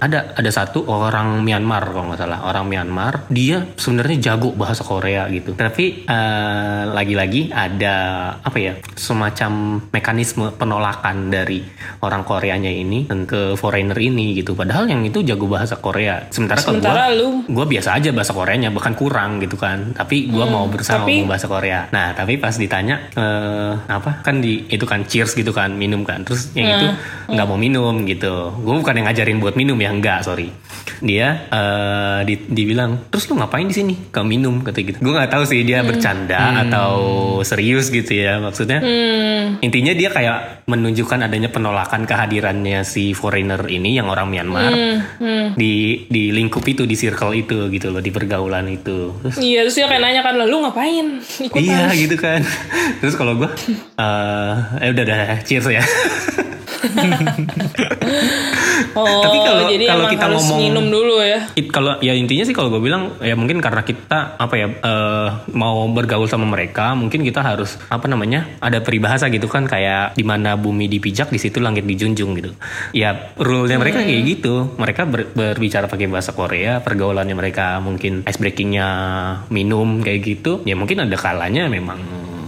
ada ada satu orang Myanmar kalau nggak salah orang Myanmar. Dia sebenarnya jago bahasa Korea gitu. Tapi eh, lagi-lagi ada apa ya semacam mekanisme penolakan dari orang Koreanya ini ke foreigner ini gitu. Padahal yang itu jago bahasa Korea. Sementara, kalau Sementara gua- lu. gue biasa aja bahasa Koreanya bahkan kurang gitu kan. Tapi gue mau berusaha tapi- bahasa Korea. Nah tapi pas ditanya eh, apa? Kan di itu kan cheers gitu kan minum kan. Terus yang itu nggak mau minum gitu. Gue bukan yang ngajarin buat minum ya enggak sorry. Dia eh, di, dibilang terus lu ngapain di sini? Ke minum kata gitu. Gue nggak tahu sih dia bercanda atau serius gitu ya maksudnya. Intinya dia kayak menunjukkan adanya penolakan kehadirannya si foreigner ini yang orang Myanmar di di lingkup itu di circle itu gitu loh di pergaulan itu. Terus Iya terus dia kayak nanya kan lu ngapain? Ikutan. Iya gitu kan. Terus kalau gue, eh eh, udah udah cheers ya. oh, Tapi kalau- jadi kalau kita harus ngomong- minum dulu ya. Kalau ya intinya sih kalau gue bilang ya mungkin karena kita apa ya eh, mau bergaul sama mereka mungkin kita harus apa namanya ada peribahasa gitu kan kayak di mana bumi dipijak di situ langit dijunjung gitu ya rule-nya mereka kayak gitu mereka ber- berbicara pakai bahasa Korea pergaulannya mereka mungkin ice breakingnya minum kayak gitu ya mungkin ada kalanya memang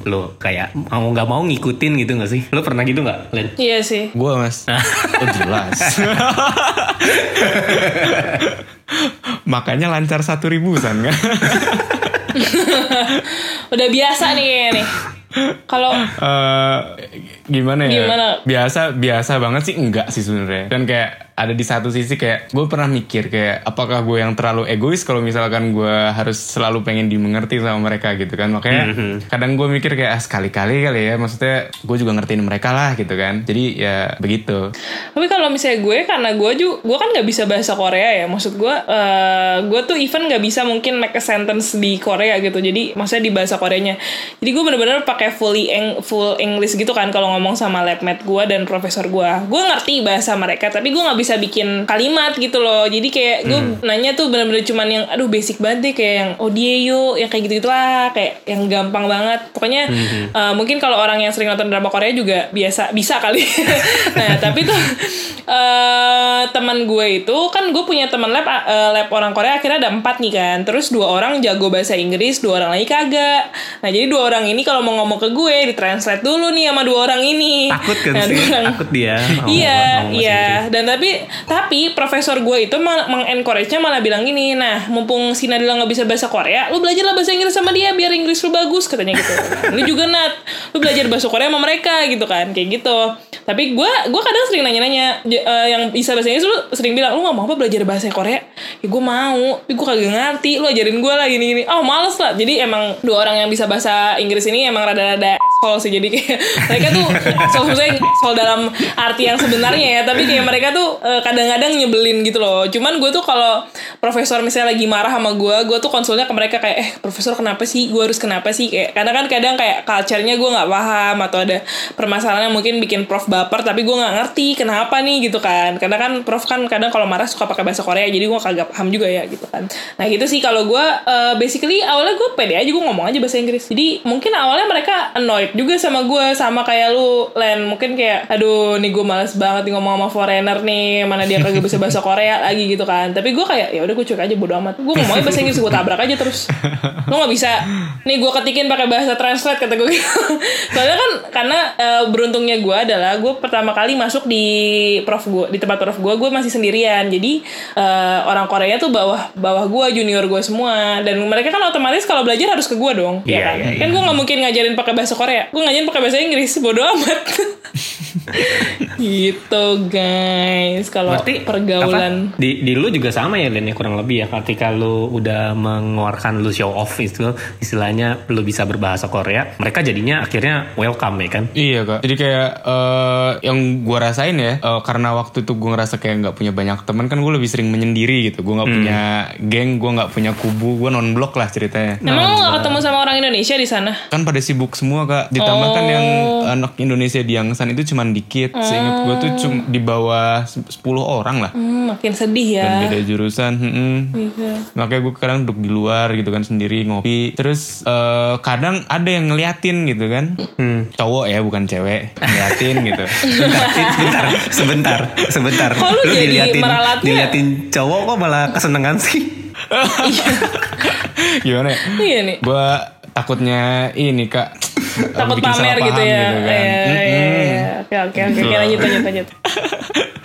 lo kayak mau nggak mau ngikutin gitu nggak sih lo pernah gitu nggak Len? Iya sih. Gue mas, oh jelas. Makanya lancar satu ribuan kan? Udah biasa nih kayaknya nih. Kalau Eh, gimana ya? Gimana? Biasa biasa banget sih enggak sih sebenarnya. Dan kayak ada di satu sisi kayak gue pernah mikir kayak apakah gue yang terlalu egois kalau misalkan gue harus selalu pengen dimengerti sama mereka gitu kan. Makanya kadang gue mikir kayak ah, sekali-kali kali ya. Maksudnya gue juga ngertiin mereka lah gitu kan. Jadi ya begitu. Tapi kalau misalnya gue karena gue juga gue kan nggak bisa bahasa Korea ya. Maksud gue eh gue tuh even nggak bisa mungkin make a sentence di Korea gitu. Jadi maksudnya di bahasa Koreanya. Jadi gue bener-bener pakai fully eng full English gitu kan kalau ngomong sama labmate gue dan profesor gue. Gue ngerti bahasa mereka tapi gue nggak bisa bikin kalimat gitu loh. Jadi kayak gue nanya tuh bener-bener cuman yang aduh basic banget deh kayak yang oh dia yuk yang kayak gitu-gitu lah kayak yang gampang banget. Pokoknya eh, mungkin kalau orang yang sering nonton drama Korea juga biasa bisa kali. nah tapi tuh eh teman gue itu kan gue punya teman lab eh, lab orang Korea akhirnya ada empat nih kan. Terus dua orang jago bahasa Inggris, dua orang lagi kagak. Nah jadi dua orang ini kalau mau ngomong ke gue ditranslate dulu nih sama dua orang ini. takut kan Nah, sih orang- takut dia Iya, iya. Dan tapi tapi profesor gue itu mengencourage-nya malah bilang gini, nah mumpung si Nadila nggak bisa bahasa Korea, lu belajarlah bahasa Inggris sama dia biar Inggris lu bagus katanya gitu. Lu juga Nat, lu belajar bahasa Korea sama mereka gitu kan, kayak gitu. Tapi gue gue kadang sering nanya-nanya eh, yang bisa bahasa Inggris lu sering bilang lu nggak mau apa belajar bahasa Korea? Ya gue mau, tapi gue kagak ngerti. Lu ajarin gue lah gini-gini. Oh males lah. Jadi emang dua orang yang bisa bahasa Inggris ini emang rada-rada soal sih jadi kayak mereka tuh soal soal dalam arti yang sebenarnya ya tapi kayak mereka tuh kadang-kadang nyebelin gitu loh. Cuman gue tuh kalau profesor misalnya lagi marah sama gue gue tuh konsulnya ke mereka kayak eh profesor kenapa sih? Gue harus kenapa sih? Kayak karena kan kadang kayak culture-nya gue nggak paham atau ada permasalahan yang mungkin bikin prof baper tapi gue nggak ngerti kenapa nih gitu kan. Karena kan prof kan kadang kalau marah suka pakai bahasa Korea jadi gue kagak paham juga ya gitu kan. Nah gitu sih kalau gue eh, basically awalnya gue pede aja gue ngomong aja bahasa Inggris. Jadi mungkin awalnya mereka annoyed juga sama gue sama kayak lu Len. Mungkin kayak aduh nih gue males banget nih ngomong sama foreigner nih mana dia kagak bisa bahasa Korea lagi gitu kan. Tapi gue kayak ya udah gue cuek aja bodo amat. Gue ngomongnya bahasa Inggris gue tabrak aja terus. Lu nggak bisa. Nih gue ketikin pakai bahasa translate kata gue gitu. soalnya kan karena eh, beruntungnya gue adalah gue pertama kali masuk di prof gue di tempat prof gue gue masih sendirian. Jadi eh, orang Korea tuh bawah bawah gue junior gue semua. Dan mereka kan otomatis kalau belajar harus ke gue dong Iya, ya kan? iya, kan gue nggak mungkin ngajarin pakai bahasa Korea. Gue ngajarin pakai bahasa Inggris bodo amat gitu guys kalau Berarti pergaulan apa, di di lu juga sama ya Len ya kurang lebih ya ketika lu udah mengeluarkan lu show off itu istilahnya lu bisa berbahasa Korea mereka jadinya akhirnya welcome ya kan Iya kak. Jadi kayak eh, yang gue rasain ya, eh, karena waktu itu gue ngerasa kayak nggak punya banyak teman kan gue lebih sering menyendiri gitu. Gue nggak punya geng, gue nggak punya kubu, gue non blok lah ceritanya. emang lu gak ketemu sama orang Indonesia di sana Kan pada sibuk semua kak. Ditambah kan yang anak Indonesia di Yangsan itu cuman dikit. Seingat gue tuh cuma di bawah 10 orang lah. hmm, makin sedih ya Dan beda jurusan. mm-mm. Iya. Makanya gue kadang duduk di luar gitu kan sendiri ngopi. Terus eh, kadang ada yang ngeliatin gitu kan. Cowok ya bukan cewek. Ngeliatin gitu. sebentar sebentar sebentar Kok lu jadi diliatin meralatnya? diliatin cowok kok malah kesenangan sih Gimana ya? iya nih Gue takutnya ini kak. Takut bikin salah pamer gitu paham ya kan. Iya, iya, iya. oke oke oke oke lanjut lanjut lanjut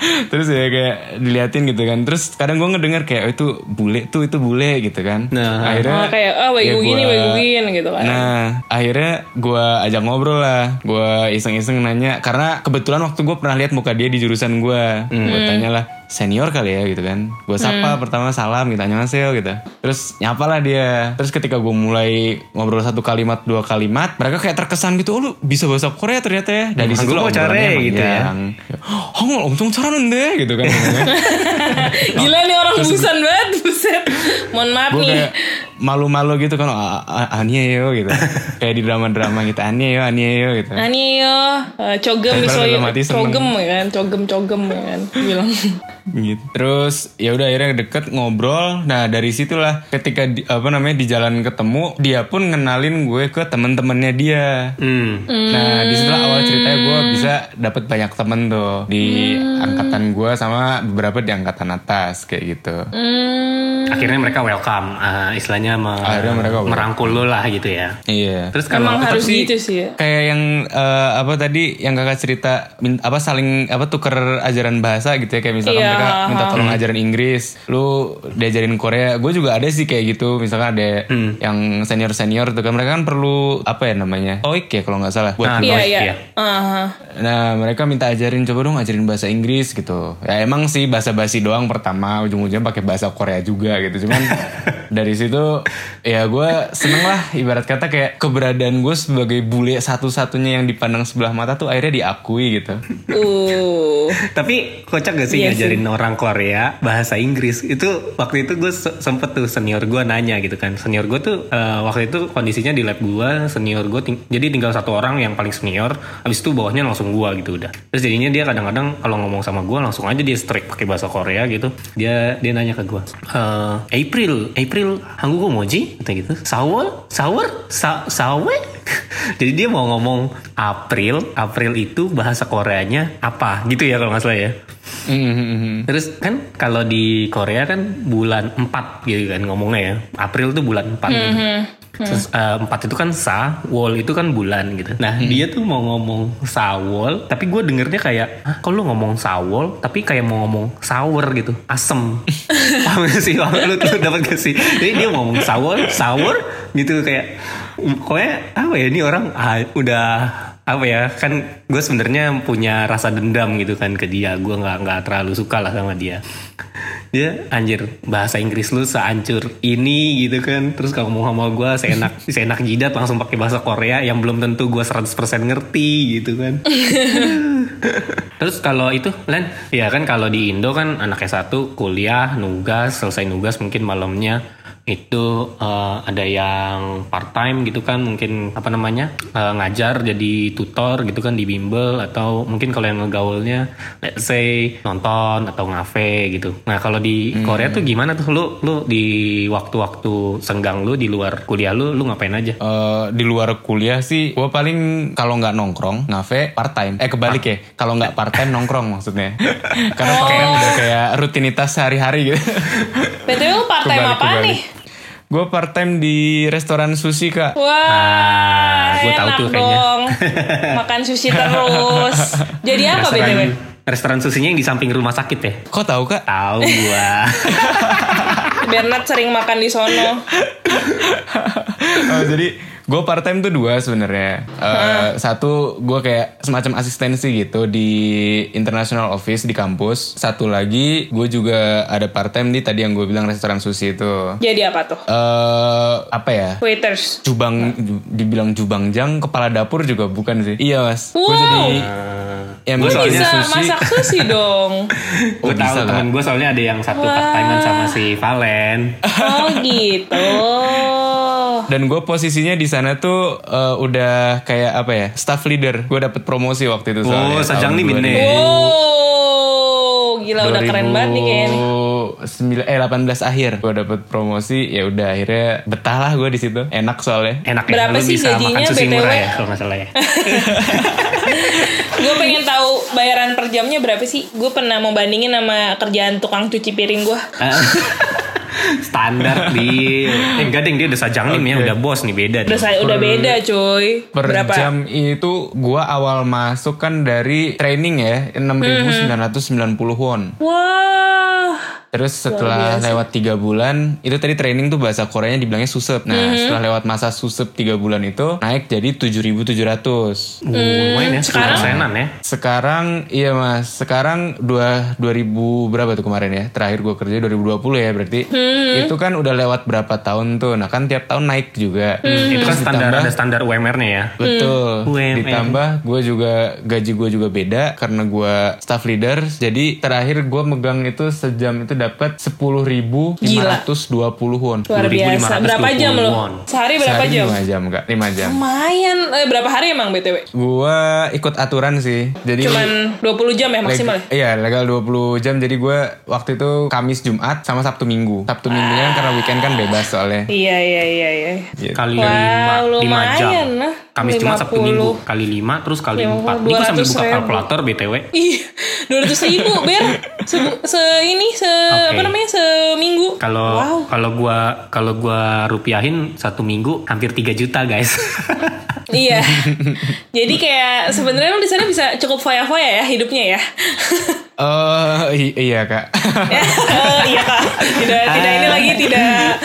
Terus ya kayak diliatin gitu kan. Terus kadang gue ngedenger kayak oh, itu bule tuh itu bule gitu kan. Nah. akhirnya oh, kayak ah ya gua- wegu gini gitu kan Nah, akhirnya gue ajak ngobrol lah. Gue iseng-iseng nanya. Karena kebetulan waktu gue pernah lihat muka dia di jurusan gue. Hmm. Gue tanya lah, senior kali ya gitu kan. Gue sapa pertama salam gitu, annyeonghaseyo gitu. Terus nyapa lah dia. Terus ketika gue mulai ngobrol satu kalimat, dua kalimat. Mereka kayak terkesan gitu oh lu bisa bahasa Korea ternyata ya. Nah, Dari situ cara gitu ya? Hong omcong caranya deh gitu kan. Gila nih orang busan banget buset. Mohon maaf nih malu-malu gitu kan "Ah, ah, Ania yo gitu kayak di drama-drama gitu Ania yo Ania yo gitu Ani yo, eh, cogem misalnya, cogem ya kan, cogem cogem ya kan, bilang. gitu. Terus ya udah akhirnya deket ngobrol. Nah dari situlah ketika di- apa namanya di jalan ketemu dia pun ngenalin gue ke temen-temennya dia. Hmm. Nah di situlah awal ceritanya gue bisa dapat banyak temen tuh di angkatan gue sama beberapa di angkatan atas kayak gitu. Hmm, Akhirnya mereka welcome, eh, istilahnya me- Akhirnya mereka merangkul lo lah gitu ya. Iya. Terus kalau emang harus gitu sih ya. kayak yang eh, apa tadi yang kakak cerita apa saling apa tuker ajaran bahasa gitu ya kayak misalkan Iya, mereka minta ha. tolong ajarin Inggris lu diajarin Korea gue juga ada sih kayak gitu misalkan ada Hmm. yang senior senior tuh kan mereka kan perlu apa ya namanya TOEIC ya kalau nggak salah buat Nah, Iya iya. Aha. Nah mereka minta ajarin coba dong ajarin bahasa Inggris gitu. Ya emang sih bahasa basi doang pertama ujung-ujungnya pakai bahasa Korea juga gitu. Cuman dari situ ya gue seneng lah ibarat kata kayak keberadaan gue sebagai bule satu-satunya yang dipandang sebelah mata tuh akhirnya diakui gitu. Uh. Tapi kocak gak sih Iya ngajarin orang Korea bahasa Inggris? Itu waktu itu gue se- sempet tuh senior gue nanya gitu kan. Senior gue tuh eh, waktu itu kondisinya di lab gue, senior gue ting- jadi tinggal satu orang yang paling senior. Habis itu bawahnya langsung gue gitu udah. Terus jadinya dia kadang-kadang kalau ngomong sama gue langsung aja dia strike pakai bahasa Korea gitu. Dia dia nanya ke gue, "Eh, April, April, 한 gue moji atau gitu. Sour, sour, sa sawe? Jadi dia mau ngomong April. April itu bahasa Koreanya apa? Gitu ya kalau nggak salah ya. Mm-hmm, mm-hmm. Terus kan kalau di Korea kan bulan 4 gitu kan ngomongnya ya. April tuh bulan 4 gitu. Mm-hmm. Terus, eh, 4 itu kan sa, wol itu kan bulan gitu. Nah dia tuh mau ngomong sawol, tapi gue dengernya kayak, Hah, kok lu ngomong sawol, tapi kayak mau ngomong sour gitu, asem. Paham gak sih? Paham lu, lu dapat gak sih? Jadi dia mau ngomong sawol, sour gitu kayak, pokoknya apa ya ini orang ah, udah apa ya kan gue sebenarnya punya rasa dendam gitu kan ke dia. Gue nggak nggak terlalu suka lah sama dia. Dia anjir bahasa Inggris lu seancur ini gitu kan. Terus kalau ngomong sama gue seenak seenak jidat langsung pakai bahasa Korea yang belum tentu gue 100% ngerti gitu kan. Terus kalau itu Len? Ya kan kalau di Indo kan anak S1 kuliah nugas selesai nugas mungkin malamnya itu eh, ada yang part time gitu kan mungkin apa namanya eh, ngajar jadi tutor gitu kan di bimbel atau mungkin kalau yang ngegaulnya let's say nonton atau ngafe gitu. Nah kalau di Korea tuh gimana tuh? Lu lu di waktu-waktu senggang lu di luar kuliah lu lu ngapain aja? Eh, di luar kuliah sih gue paling kalau nggak nongkrong ngafe part time eh kebalik ya kalau nggak part time nongkrong maksudnya. Karena part time udah kayak rutinitas sehari-hari gitu. Lu part time Kebalik, apa kebalik. nih? Gue part time di restoran sushi kak Wah, Ah, gua tahu tuh kayaknya. dong. Makan sushi terus. Jadi apa BTW? restoran restoran susinya yang di samping rumah sakit ya kok tahu kak tahu gua Bernard sering makan di sono. Oh, jadi gue part time tuh dua sebenarnya. Eh, Satu gue kayak semacam asistensi gitu di international office di kampus. Satu lagi gue juga ada part time di tadi yang gue bilang restoran sushi itu. Jadi apa tuh? Eh apa ya? Waiters. Jubang ju- dibilang jubang jang kepala dapur juga bukan sih. Iya mas. Gue Wow. jadi ya Lu misalnya bisa sushi. masak sushi dong. Oh, gue tahu bisa, teman gue soalnya ada yang satu part time sama si Valen Oh gitu. Dan gue posisinya di sana tuh eh, udah kayak apa ya staff leader. Gue dapet promosi waktu itu. Oh, soalnya, sajang tahun nih, 2000. Bine. Oh, gila udah keren banget nih kayaknya. 2009 eh 18 akhir gue dapet promosi ya udah akhirnya betah lah gue di situ enak soalnya enak ya Berapa lu sih bisa makan gajinya, sushi murah BTW? ya kalau nggak salah ya Gue pengen tahu bayaran per jamnya berapa sih? Gue pernah mau bandingin sama kerjaan tukang cuci piring gue. Standar di eh, enggak deng dia udah sajang nih ya udah bos nih beda Udah saya udah beda coy. per berapa? jam itu gue awal masuk kan dari training ya 6.990 won Wah. Terus setelah lewat tiga bulan, itu tadi training tuh bahasa Koreanya dibilangnya susep. Nah, setelah lewat masa susep tiga bulan itu naik jadi 7.700. Uh, lumayan ya sekarang? senan ya Sekarang iya mas, sekarang dua 2000 berapa tuh kemarin ya? Terakhir gue kerja 2020 ya berarti. Itu kan udah lewat berapa tahun tuh? Nah kan tiap tahun naik juga. itu kan standar ditambah- ada standar UMR-nya ya Betul. UMR. Ditambah gue juga gaji gue juga beda karena gue staff leader. Jadi terakhir gue megang itu sejam itu dapat 10.520 won. Luar biasa. 10.520 Berapa jam lo? Sehari berapa Sehari jam? 5 jam enggak? 5 jam. Lumayan. Eh, berapa hari emang BTW? Gua ikut aturan sih. Jadi Cuman 20 jam ya leg- maksimal ya? Iya, legal 20 jam. Jadi gue waktu itu Kamis, Jumat sama Sabtu Minggu. Sabtu Minggunya kan karena weekend kan bebas soalnya. Iya, iya, iya, iya. Gitu. Kali Wow, lima, lima jam. lah. Kamis Jumat Sabtu 50. Minggu kali lima terus kali 50, empat. Ini gue sambil buka 200 ribu. kalkulator btw. Ih, 200 ribu, Ber. Se, se ini, se, Oke. apa namanya, seminggu. Kalau Wow. kalau gua kalau gua rupiahin satu minggu hampir 3 juta guys. Iya. Jadi kayak sebenarnya lu di sana bisa cukup foya-foya ya hidupnya ya. Eh, i- iya kak. Oh, iya kak. Tidak, tidak ini lagi tidak.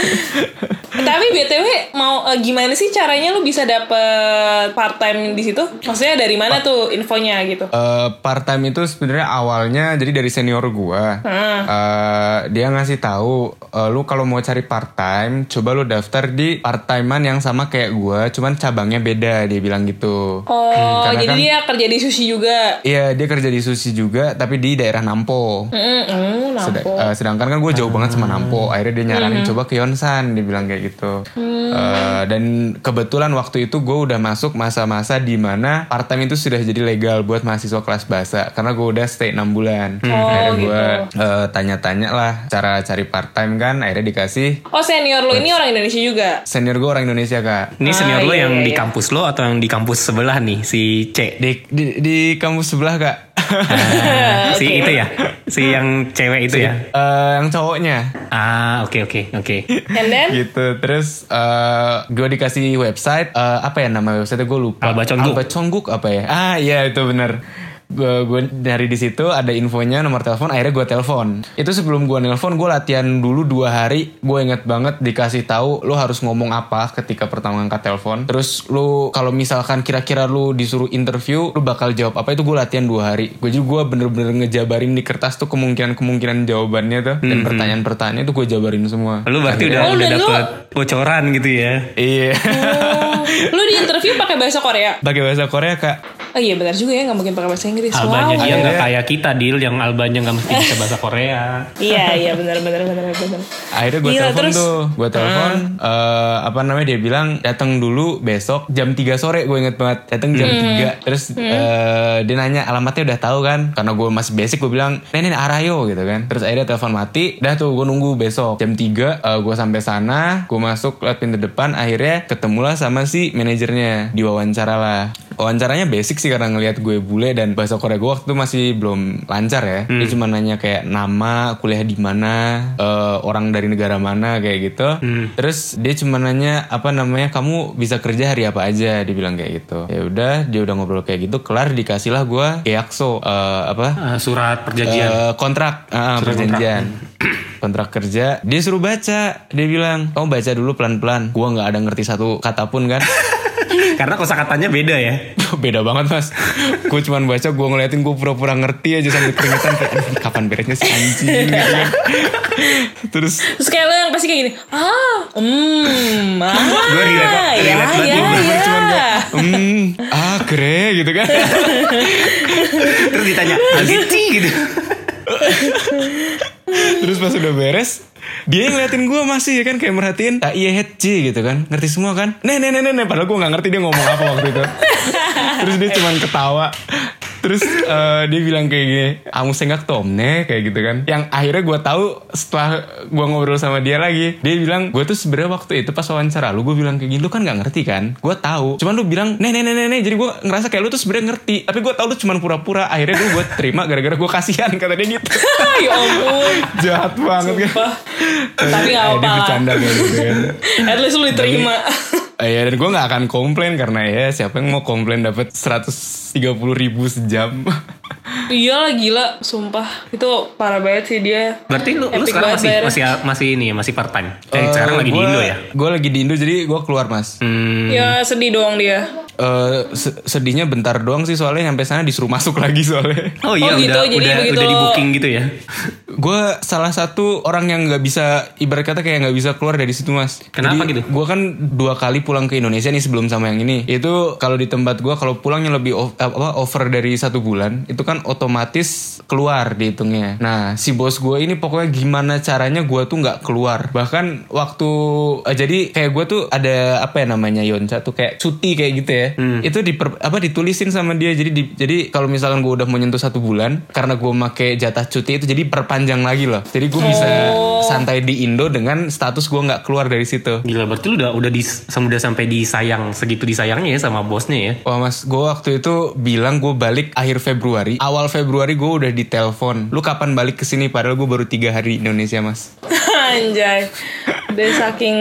Tapi btw mau eh, gimana sih caranya lu bisa dapet part time di situ? Maksudnya dari mana tuh infonya gitu? Eh, part time itu sebenarnya awalnya jadi dari senior gua. Eh, dia ngasih tahu eh, lu kalau mau cari part time, coba lu daftar di part timean yang sama kayak gua, cuman cabangnya beda dia bilang gitu. Oh, karena jadi kan- dia kerja di sushi juga. Iya, dia kerja di sushi juga, tapi di daerah Nampo. Mm, mm, Sed- nampo. eh, sedangkan kan gue jauh banget sama Nampo. Akhirnya dia nyaranin coba ke Yonsan, dia bilang kayak gitu. Eh, dan kebetulan waktu itu gue udah masuk masa-masa di mana part time itu sudah jadi legal buat mahasiswa kelas bahasa karena gue udah stay 6 bulan. akhirnya gue eh, tanya-tanya lah cara cari part time kan, akhirnya dikasih Oh senior lu ini orang Indonesia juga. senior gue orang Indonesia kak. Ini senior Ah, lo iya, yang iya, di iya. kampus lo atau yang di kampus sebelah nih si C. Di, di, di kampus sebelah kak. Ah, si itu ya, si yang cewek itu ya. Eh, yang cowoknya. Ah oke oke oke. And then gitu terus eh gue dikasih website eh, apa ya nama website gue lupa Alba Congguk. Alba Congguk apa ya ah iya itu bener gue gue dari di situ ada infonya nomor telepon akhirnya gue telepon. Itu sebelum gue nelpon gue latihan dulu dua hari. Gue inget banget dikasih tahu lo harus ngomong apa ketika pertama ngangkat telepon. Terus lu kalau misalkan kira-kira lu disuruh interview lu bakal jawab apa? Itu gue latihan dua hari. Gue juga gue bener-bener ngejabarin di kertas tuh kemungkinan-kemungkinan jawabannya tuh. Dan pertanyaan-pertanyaan itu gue jabarin semua. Lu berarti udah Oh, udah dapet bocoran gitu ya. iya. Oh, lu di interview pakai bahasa Korea. pakai bahasa Korea kak Oh iya benar juga ya nggak mungkin pakai bahasa Inggris. Albanya wow. dia nggak Akhirnya- kayak kita deal yang albanya nggak mesti bisa bahasa Korea. Iya iya benar benar benar benar. akhirnya gue telepon terus? tuh gue telepon eh, apa namanya dia bilang datang dulu besok jam 3 sore gue inget banget. Datang jam 3 terus eh, dia nanya alamatnya udah tahu kan? Karena gue masih basic gue bilang nenek Arayo gitu kan. Terus akhirnya telepon mati dah tuh gue nunggu besok. Jam 3 eh, gue sampai sana gue masuk lewat pintu depan akhirnya ketemulah sama si manajernya. Diwawancara lah. Wawancaranya basic sih karena ngelihat gue bule dan bahasa Korea gue waktu itu masih belum lancar ya. Dia cuma nanya kayak nama kuliah di mana eh, orang dari negara mana kayak gitu. Terus dia cuma nanya apa namanya kamu bisa kerja hari apa aja? Dia bilang kayak gitu. Ya udah dia udah ngobrol kayak gitu kelar dikasih lah gue keakso eh, apa? Ah, surat perjanjian. Eh, kontrak ah, perjanjian. Kontrak kerja. Dia suruh baca dia bilang kamu baca dulu pelan-pelan. Gua nggak ada ngerti satu kata pun kan Karena kosakatanya beda ya. beda banget mas gue cuman baca gue ngeliatin gue pura-pura ngerti aja sambil keringetan kayak "Aduh, kapan beresnya si anjing gitu kan terus Terus kayak lo yang pasti kayak gini, ah, hmm, ah, Gua relate- ya, relate banget ya, bener-bener ya. cuman kayak hmm ah kere gitu kan Terus ditanya, Agici gitu. Terus pas udah beres dia yang ngeliatin gue masih ya kan? Kayak merhatiin tak iya head C gitu kan? Ngerti semua kan? Nih nih nih nih padahal gue nggak ngerti dia ngomong apa waktu itu. Terus dia cuman ketawa terus eh, dia bilang kayak gini kamu senggak tomne kayak gitu kan. Yang akhirnya gue tahu setelah gue ngobrol sama dia lagi dia bilang gue tuh sebenarnya waktu itu pas wawancara lu gue bilang kayak gini lu kan nggak ngerti kan? Gue tahu. Cuman lu bilang nih nih nih nih, jadi gue ngerasa kayak lu tuh sebenarnya ngerti. Tapi gue tahu lu cuman pura-pura. Akhirnya gue gue terima gara-gara gue kasihan kata dia gitu. Ya ampun. jahat banget kan. Sumpah. Tapi nggak Eh, apa-apa bercanda gitu kan. At least lu diterima. Eh, ya dan gue gak akan komplain karena ya siapa yang mau komplain dapat 130 ribu sejam Iya lah gila, sumpah. Itu parah banget sih dia. Berarti lu, lu Epic sekarang masih masih masih ini ya, masih part time. Eh, sekarang lagi di Indo ya. Gue lagi di Indo jadi gue keluar mas Hmm, Ya sedih doang dia. Eh, se- sedihnya bentar doang sih soalnya sampai sana disuruh masuk lagi soalnya. Oh iya Oh, gitu, udah jadi udah begitu- udah di booking gitu ya. gue salah satu orang yang nggak bisa ibarat kata kayak nggak bisa keluar dari situ mas. Kenapa gitu? Gue kan dua kali pulang ke Indonesia nih sebelum sama yang ini. Itu kalau di tempat gue kalau pulangnya lebih o- apa over dari satu bulan itu kan otomatis keluar dihitungnya. Nah si bos gue ini pokoknya gimana caranya gue tuh nggak keluar. Bahkan waktu eh, jadi kayak gue tuh ada apa ya namanya Yonca tuh kayak cuti kayak gitu ya. Itu di apa ditulisin sama dia. Jadi di- jadi kalau misalkan gue udah mau nyentuh satu bulan karena gue make jatah cuti itu jadi perpanjang lagi loh. Jadi gue bisa santai di Indo dengan status gue nggak keluar dari situ. Gila berarti lu udah udah di udah sampai disayang segitu disayangnya ya sama bosnya ya. Wah mas, gue waktu itu bilang gue balik akhir Februari. Awal Februari gue udah ditelepon. Lu kapan balik ke sini? Padahal gue baru tiga hari di Indonesia mas. Anjay. Dari saking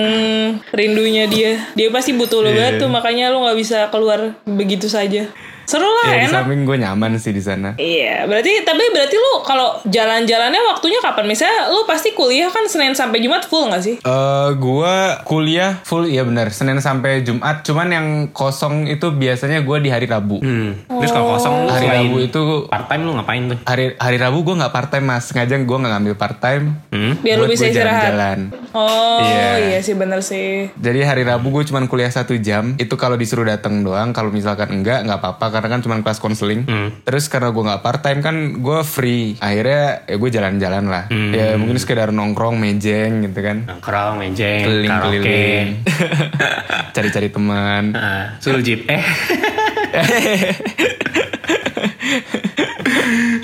rindunya dia. Dia pasti butuh lo banget tuh makanya lo nggak bisa keluar begitu saja. Seru lah, Ya di enak. samping gue nyaman sih di sana. Iya, berarti tapi berarti lu kalau jalan-jalannya waktunya kapan? Misalnya lu pasti kuliah kan Senin sampai Jumat full nggak sih? Eh gue kuliah full iya benar Senin sampai Jumat. Cuman yang kosong itu biasanya gue di hari Rabu. Hmm. Terus kalau kosong Hari selain Rabu itu part time lu ngapain tuh? hari hari Rabu gue nggak part time mas. Sengaja gue nggak ngambil part time. Hmm? Biar lu bisa istirahat. jalan-jalan. Oh, Iya. iya sih bener sih. Jadi hari Rabu gue cuman kuliah satu jam. Itu kalau disuruh datang doang. Kalau misalkan enggak, nggak apa-apa karena kan cuman kelas konseling. Terus karena gue nggak part time kan gue free. Akhirnya ya gue jalan-jalan lah. Ya mungkin sekedar nongkrong, mejeng gitu kan. Nongkrong, mejeng, Keliling-keliling. karaoke. Cari-cari teman. Ah, suljib. Eh.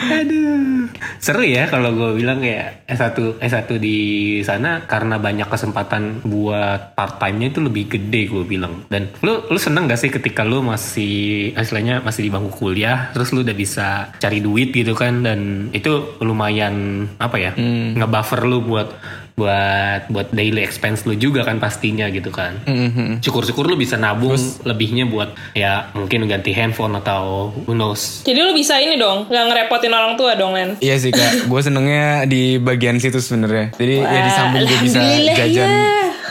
Aduh. Seru ya kalau gue bilang kayak S1 S1 di sana karena banyak kesempatan buat part time-nya itu lebih gede gue bilang. Dan lu lu seneng gak sih ketika lu masih istilahnya masih di bangku kuliah terus lu udah bisa cari duit gitu kan dan itu lumayan apa ya? ngebuffer lu buat buat buat daily expense lu juga kan pastinya gitu kan. Syukur-syukur lu bisa nabung lebihnya buat ya mungkin ganti handphone atau who knows. Jadi lu bisa ini dong, nggak ngerepotin orang tua dong, Len. Iya sih kak, gue senengnya di bagian situ sebenarnya. Jadi ya di samping gue bisa Alhamdulillah, jajan, ya.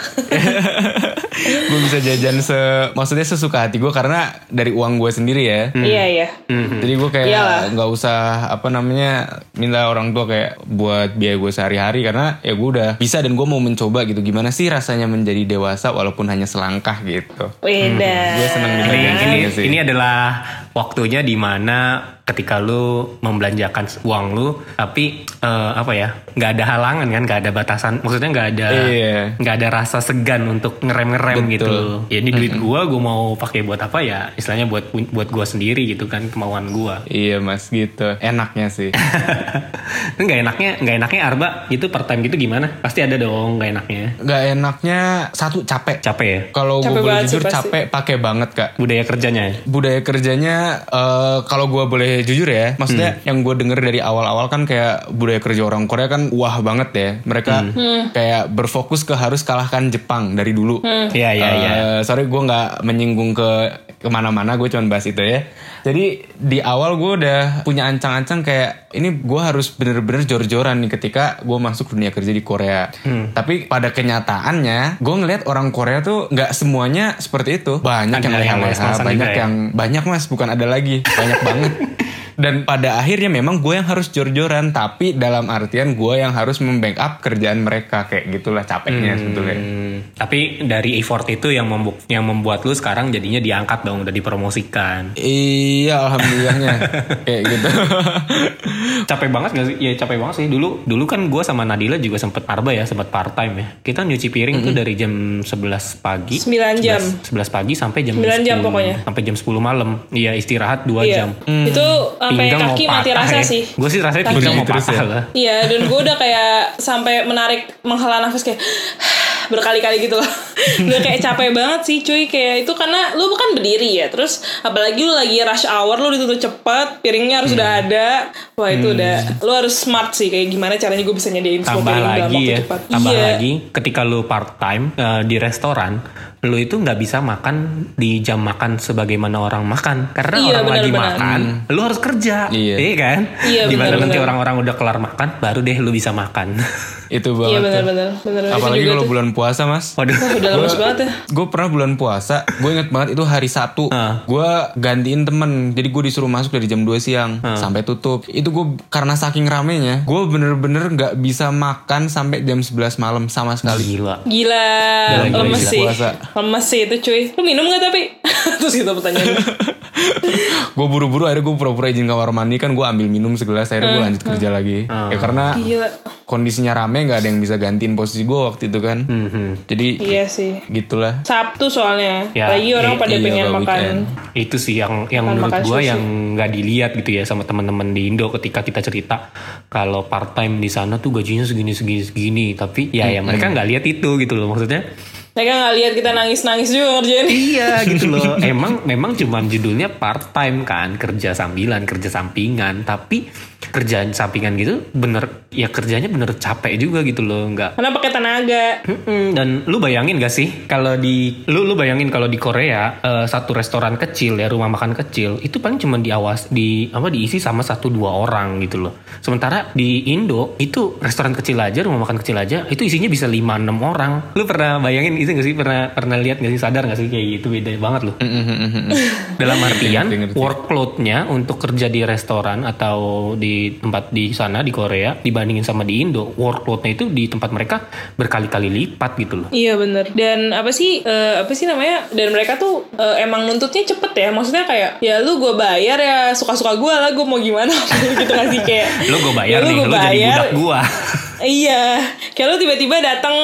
gue bisa jajan se, maksudnya sesuka hati gue karena dari uang gue sendiri ya. Iya, iya. Jadi gue kayak nggak usah apa namanya minta orang tua kayak buat biaya gue sehari-hari karena ya gue udah bisa dan gue mau mencoba gitu gimana sih rasanya menjadi dewasa walaupun hanya selangkah gitu. Beda. Gue seneng Ini, ini, ini adalah waktunya di mana ketika lu membelanjakan uang lu tapi eh, apa ya nggak ada halangan kan nggak ada batasan maksudnya nggak ada Iya. nggak ada rasa segan untuk ngerem ngerem Betul. gitu ya ini duit gua gua mau pakai buat apa ya istilahnya buat buat gua sendiri gitu kan kemauan gua Iya mas gitu, enaknya sih. nggak enaknya nggak enaknya Arba itu part time gitu gimana pasti ada dong nggak enaknya Gak enaknya satu capek. capek ya Kalau Capek boleh jujur pasti. capek pakai banget kak. budaya kerjanya ya budaya kerjanya eh, kalau gue boleh jujur ya maksudnya yang gue denger dari awal-awal kan kayak budaya kerja orang Korea kan wah banget ya. Mereka kayak berfokus ke harus kalahkan Jepang dari dulu. Iya iya iya. Eh, sorry gue nggak menyinggung ke ke mana-mana gue cuma bahas itu ya jadi di awal gue udah punya ancang-ancang kayak ini gue harus bener-bener jor-joran nih ketika gue masuk dunia kerja di Korea. Tapi pada kenyataannya gue ngelihat orang Korea tuh nggak semuanya seperti itu. Banyak Ada yang leha-leha banyak ya? yang banyak mas bukan ada lagi. Banyak banget dan pada akhirnya memang gue yang harus jor-joran tapi dalam artian gue yang harus membackup kerjaan mereka kayak gitulah capeknya sebetulnya Hmm, tapi dari effort itu yang membu- yang membuat lu sekarang jadinya diangkat dong udah dipromosikan iya alhamdulillahnya kayak gitu capek banget gak sih? Ya capek banget sih. Dulu dulu kan gue sama Nadila juga sempet arba ya, sempet part time ya. Kita nyuci piring tuh dari jam 11 pagi. 9 jam. 11, 11 pagi sampai jam 9 jam 10 pokoknya. Sampai jam 10 malam. Iya istirahat 2 Iya. jam. Itu sampai kaki mati rasa sih. Gue sih rasanya Kaki. pinggang mau Terus patah ya? lah. Iya, dan gue udah kayak sampai menarik menghela nafas kayak berkali-kali gitu loh. udah kayak capek banget sih cuy kayak itu karena lu bukan berdiri ya. Terus apalagi lu lagi rush hour lu ditutup cepet, piringnya harus Hmm. udah ada. Wah, itu udah lu harus smart sih kayak gimana caranya gue bisa nyediain semua piring dalam lagi waktu ya cepat. tambah iya. lagi ketika lu part time eh, di restoran lu itu nggak bisa makan di jam makan sebagaimana orang makan karena Iya, orang lagi benar-benar. makan lu harus kerja Iya. kan Iya, Di mana nanti orang-orang udah kelar makan baru deh lu bisa makan Itu Iya banget. tuh. benar-benar. Benar. Itu Apalagi kalau bulan puasa mas. waduh udah lemes banget ya. Gue pernah bulan puasa, gue inget banget itu hari Sabtu. Ah. Gue gantiin temen, jadi gue disuruh masuk dari jam 2 siang Ah. sampai tutup. Itu gue karena saking ramenya, gue bener-bener nggak bisa makan sampai jam 11 malam sama sekali. gila Gila, lemes sih. puasa. Lemes sih itu cuy. Lu minum gak tapi? Terus gitu pertanyaannya. gue buru-buru akhirnya gue pura-pura izin kamar mandi kan gue ambil minum segelas akhirnya Hmm. gue lanjut kerja lagi. Ya karena Gila. kondisinya rame nggak ada yang bisa gantiin posisi gue waktu itu kan. Mhm. Jadi Iya sih. gitulah. Sabtu soalnya. Ya, Lagi orang i- pada iya, pengen makan. weekend. itu sih yang yang Makan menurut sushi. yang nggak dilihat gitu ya sama teman-teman di Indo ketika kita cerita kalau part time di sana tuh gajinya segini segini segini tapi ya ya mereka nggak lihat itu gitu loh maksudnya Mereka nggak lihat kita nangis-nangis juga ngerjain. iya gitu loh emang memang cuman judulnya part time kan kerja sambilan kerja sampingan tapi kerjaan sampingan gitu bener ya kerjanya bener capek juga gitu loh nggak Karena pakai tenaga. Mm-mm, dan lu bayangin gak sih kalau di lu lu bayangin kalau di Korea eh, satu restoran kecil ya rumah makan kecil itu paling cuma diawas di apa diisi sama satu dua orang gitu loh. Sementara di Indo itu restoran kecil aja rumah makan kecil aja itu isinya bisa 5 6 orang. Lu pernah bayangin itu gak sih pernah pernah lihat gak sih sadar gak sih kayak gitu beda banget loh. Dalam artian workloadnya untuk kerja di restoran atau di tempat di sana di Korea dibandingin sama di Indo workloadnya itu di tempat mereka berkali-kali lipat gitu loh. Iya bener. Dan apa sih eh, Apa sih namanya Dan mereka tuh eh, Emang nuntutnya cepet ya. Maksudnya kayak Ya lu gue bayar ya Suka-suka gue lah Gue mau gimana? Gitu gak sih? Kayak Lo gue bayar ya nih, gua lo jadi budak gua. Iya, kayak lu tiba-tiba datang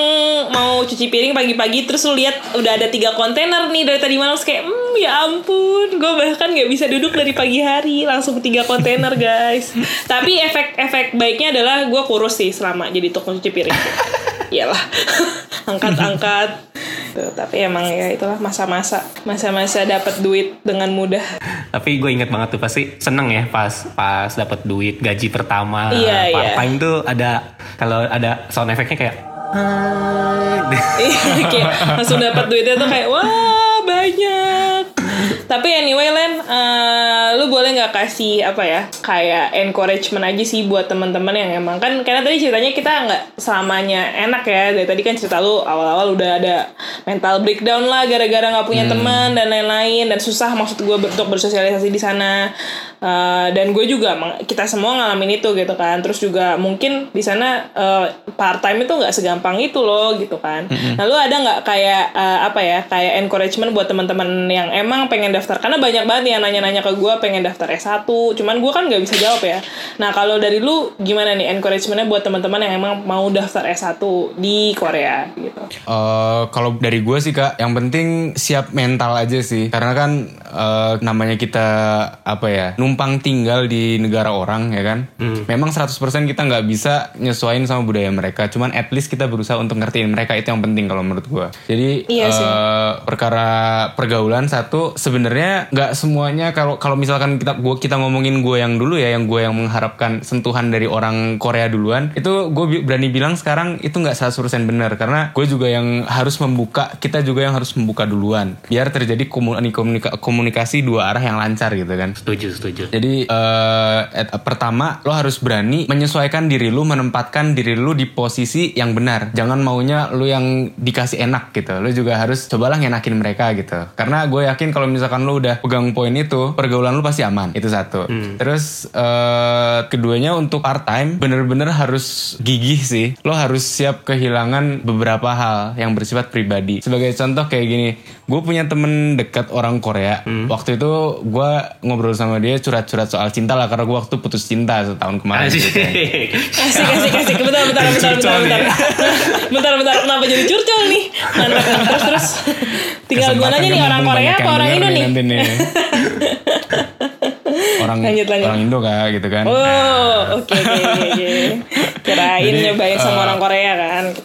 mau cuci piring pagi-pagi terus lu lihat udah ada tiga kontainer nih dari tadi malam kayak, hmm ya ampun, gue bahkan nggak bisa duduk dari pagi hari langsung tiga kontainer guys. Tapi efek-efek baiknya adalah gue kurus sih selama jadi tukang cuci piring. Iyalah, angkat-angkat. Tuh, tapi emang ya itulah masa-masa masa-masa dapat duit dengan mudah. Tapi gue inget banget tuh pasti seneng ya pas pas dapat duit gaji pertama Iya, part iya. time tuh ada kalau ada sound efeknya kayak Iya, kayak langsung dapat duitnya tuh kayak wah banyak. Tapi anyway Len, eh, lu boleh nggak kasih apa ya kayak encouragement aja sih buat teman-teman yang emang kan karena tadi ceritanya kita nggak selamanya enak ya dari tadi kan cerita lu awal-awal udah ada mental breakdown lah gara-gara nggak punya teman dan lain-lain dan susah maksud gue untuk bersosialisasi di sana Eh, dan gue juga kita semua ngalamin itu gitu kan. Terus juga mungkin di sana part time itu nggak segampang itu loh gitu kan. Nah lu ada nggak kayak eh, apa ya kayak encouragement buat teman-teman yang emang pengen daftar? Karena banyak banget yang nanya-nanya ke gue pengen daftar S1 cuman gue kan nggak bisa jawab ya. Nah kalau dari lu gimana nih encouragementnya buat teman-teman yang emang mau daftar S1 di Korea gitu? Eh, kalau dari gue sih kak, yang penting siap mental aja sih. Karena kan eh, namanya kita apa ya numpang tinggal di negara orang ya kan. Memang 100% kita nggak bisa nyesuaiin sama budaya mereka. Cuman at least kita berusaha untuk ngertiin mereka itu yang penting kalau menurut gue. Jadi Iya sih. eh, perkara pergaulan satu sebenarnya nggak semuanya kalau kalau misalkan kita gua kita ngomongin gue yang dulu ya, yang gue yang mengharapkan sentuhan dari orang Korea duluan, itu gue berani bilang sekarang itu nggak 100% benar karena gue juga yang harus membuka, kita juga yang harus membuka duluan biar terjadi komunikasi komunikasi dua arah yang lancar gitu kan. setuju setuju. Jadi eh, et- pertama lo harus berani menyesuaikan diri lu, menempatkan diri lu di posisi yang benar. Jangan maunya lu yang dikasih enak gitu. Lu juga harus cobalah ngenakin mereka gitu. Karena gue yakin kalau misalkan lu udah pegang poin itu, pergaulan lu pasti aman. Itu satu. Terus eh, keduanya untuk part time bener-bener harus gigih sih. Lo harus siap kehilangan beberapa hal yang bersifat pribadi. Sebagai contoh kayak gini, gue punya temen dekat orang Korea. Waktu itu gue ngobrol sama dia curhat-curhat soal cinta lah karena gue waktu putus cinta setahun kemarin. Asik. gitu kan. Asik asik asik bentar bentar bentar bentar bentar bentar bentar kenapa jadi curcol nih mantap terus terus tinggal gue nanya nih kan orang Korea apa yang orang Indo nih. orang Lanjut, lanjut. orang Indo kak gitu kan. Oh, oke oke oke oke. Kirain Jadi, nyobain sama eh, orang Korea kan.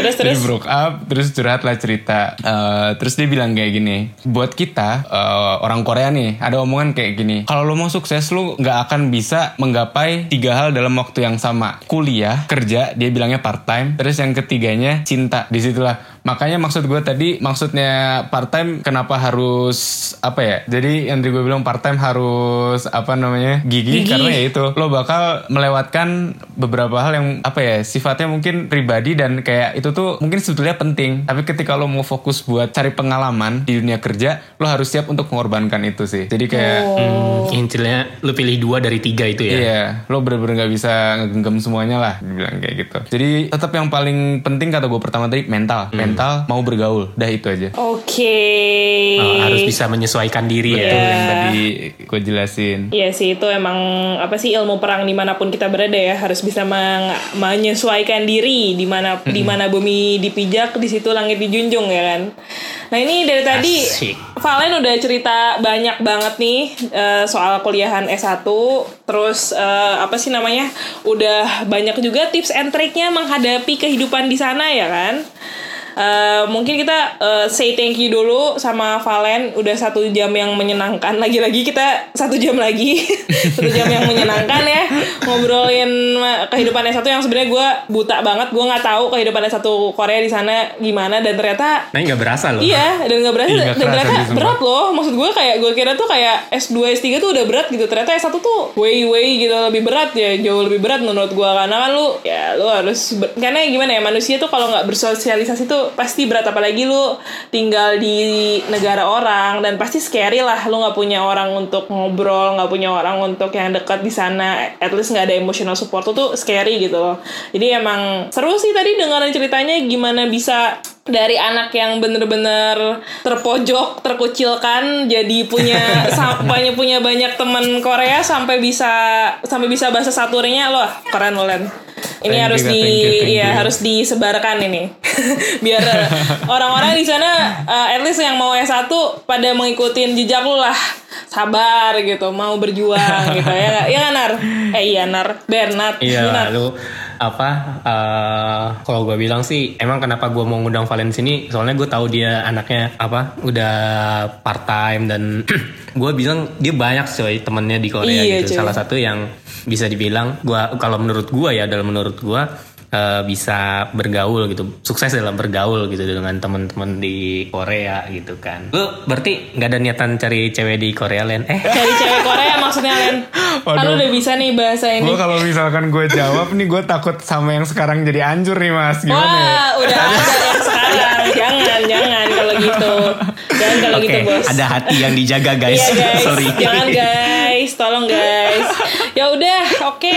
Terus Jadi terus. broke up, terus curhat lah cerita. Eh, terus dia bilang kayak gini, buat kita eh, orang Korea nih ada omongan kayak gini. Kalau lo mau sukses, lo nggak akan bisa menggapai tiga hal dalam waktu yang sama. Kuliah, kerja, dia bilangnya part time. Terus yang ketiganya cinta. Di situlah Makanya maksud gue tadi maksudnya part time kenapa harus apa ya? Jadi yang tadi gue bilang part time harus apa namanya gigi, Gigi. karena ya itu lo bakal melewatkan beberapa hal yang apa ya sifatnya mungkin pribadi dan kayak itu tuh mungkin sebetulnya penting. Tapi ketika lo mau fokus buat cari pengalaman di dunia kerja, lo harus siap untuk mengorbankan itu sih. Jadi kayak Hmm, intinya lu pilih dua dari tiga itu ya. Iya, lo bener-bener gak bisa ngegenggam semuanya lah, dibilang kayak gitu. Jadi tetap yang paling penting kata gue pertama tadi mental, mental mau bergaul, dah itu aja. Oke. Oh, harus bisa menyesuaikan diri Itu ya. yang tadi gue jelasin. Iya sih itu emang apa sih ilmu perang di mana pun kita berada ya harus bisa meng- menyesuaikan diri di mana di mana bumi dipijak di situ langit dijunjung ya kan. Nah ini dari tadi Asik. Valen udah cerita banyak banget nih eh, soal kuliahan S1 terus eh, apa sih namanya udah banyak juga tips and triknya menghadapi kehidupan di sana ya kan. Eh, mungkin kita eh, say thank you dulu sama Valen. Udah satu jam yang menyenangkan. Lagi-lagi kita satu jam lagi. Satu jam yang menyenangkan ya. Ngobrolin kehidupan S1 yang sebenarnya gue buta banget. Gue nggak tahu kehidupan S1 Korea di sana gimana. Dan ternyata Nah, nggak berasa loh. Iya, dan gak berasa. Ih, dan nggak kerasa ternyata berat loh. Maksud gue kayak gue kira tuh kayak S2, S3 tuh udah berat gitu. Ternyata S1 tuh way way gitu. Lebih berat ya, jauh lebih berat menurut gue karena kan lu ya lu harus ber- karena gimana ya manusia tuh kalau nggak bersosialisasi tuh pasti berat apalagi lu tinggal di negara orang dan pasti scary lah lu nggak punya orang untuk ngobrol, nggak punya orang untuk yang dekat di sana. At least nggak ada emotional support tuh tuh scary gitu loh. Jadi emang seru sih tadi dengerin ceritanya gimana bisa dari anak yang bener-bener terpojok, terkucilkan, jadi punya sampainya punya banyak teman Korea sampai bisa sampai bisa bahasa saturinya loh keren loh Len. Ini Thank harus you, di thank you, thank ya you. harus disebarkan ini. Biar orang-orang di sana eh, at least yang mau S1 pada mengikutin jejak lu lah. Sabar gitu, mau berjuang gitu ya. Iya Nar? Eh iya Nar, Bernard. Iya, lu apa? eh kalau gue bilang sih, emang kenapa gue mau ngundang Valen sini? Soalnya gue tahu dia anaknya apa? Udah part time dan gue bilang dia banyak coy temennya di Korea Iya, gitu. coy. Salah satu yang bisa dibilang gua kalau menurut gue ya dalam menurut gue eh, bisa bergaul gitu, sukses dalam bergaul gitu dengan teman-teman di Korea gitu kan. Lu berarti nggak ada niatan cari cewek di Korea Len? Eh, Cari cewek Korea maksudnya Len. Kan Waduh. udah bisa nih bahasa ini. Gue kalau misalkan gue jawab nih gue takut sama yang sekarang jadi anjur nih mas. Gimana ya? Wah, udah ada yang sekarang. Jangan, jangan kalau gitu. Jangan kalau Oke, gitu, Bos. ada hati yang dijaga guys. Iya guys, Sorry. jangan guys, tolong guys. Ya udah, oke.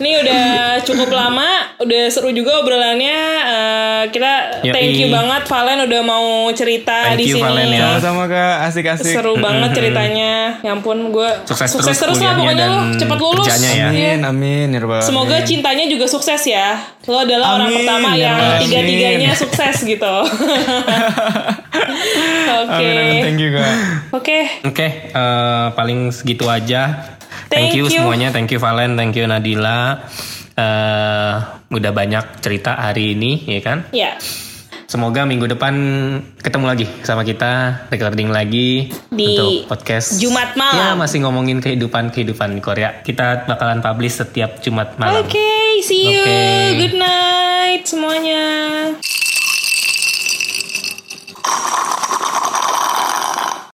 Ini udah cukup lama, udah seru juga obrolannya. Eh, kita Yoi. thank you banget Valen udah mau cerita Thank di you, sini. Valen, ya. Sama-sama kak, asik-asik. Seru banget ceritanya. Ya ampun, gue Sukses terus lah kuliahnya pokoknya lo cepet lulus. ya. Iya. Amin, amin, ya Rabbal Semoga cintanya juga sukses ya. Lo adalah orang Amin, pertama ya yang tiga-tiganya sukses gitu. Oke. Amin, thank you kak. Oke. Oke, eh, paling segitu aja. Thank, Thank you, you. semuanya, thank you Valen, thank you Nadila. Eh, udah banyak cerita hari ini, ya kan? Ya. Semoga minggu depan ketemu lagi sama kita, recording lagi Di untuk podcast Jumat malam. Ya masih ngomongin kehidupan kehidupan Korea. Kita bakalan publish setiap Jumat malam. Oke, see you. Oke. Good night semuanya.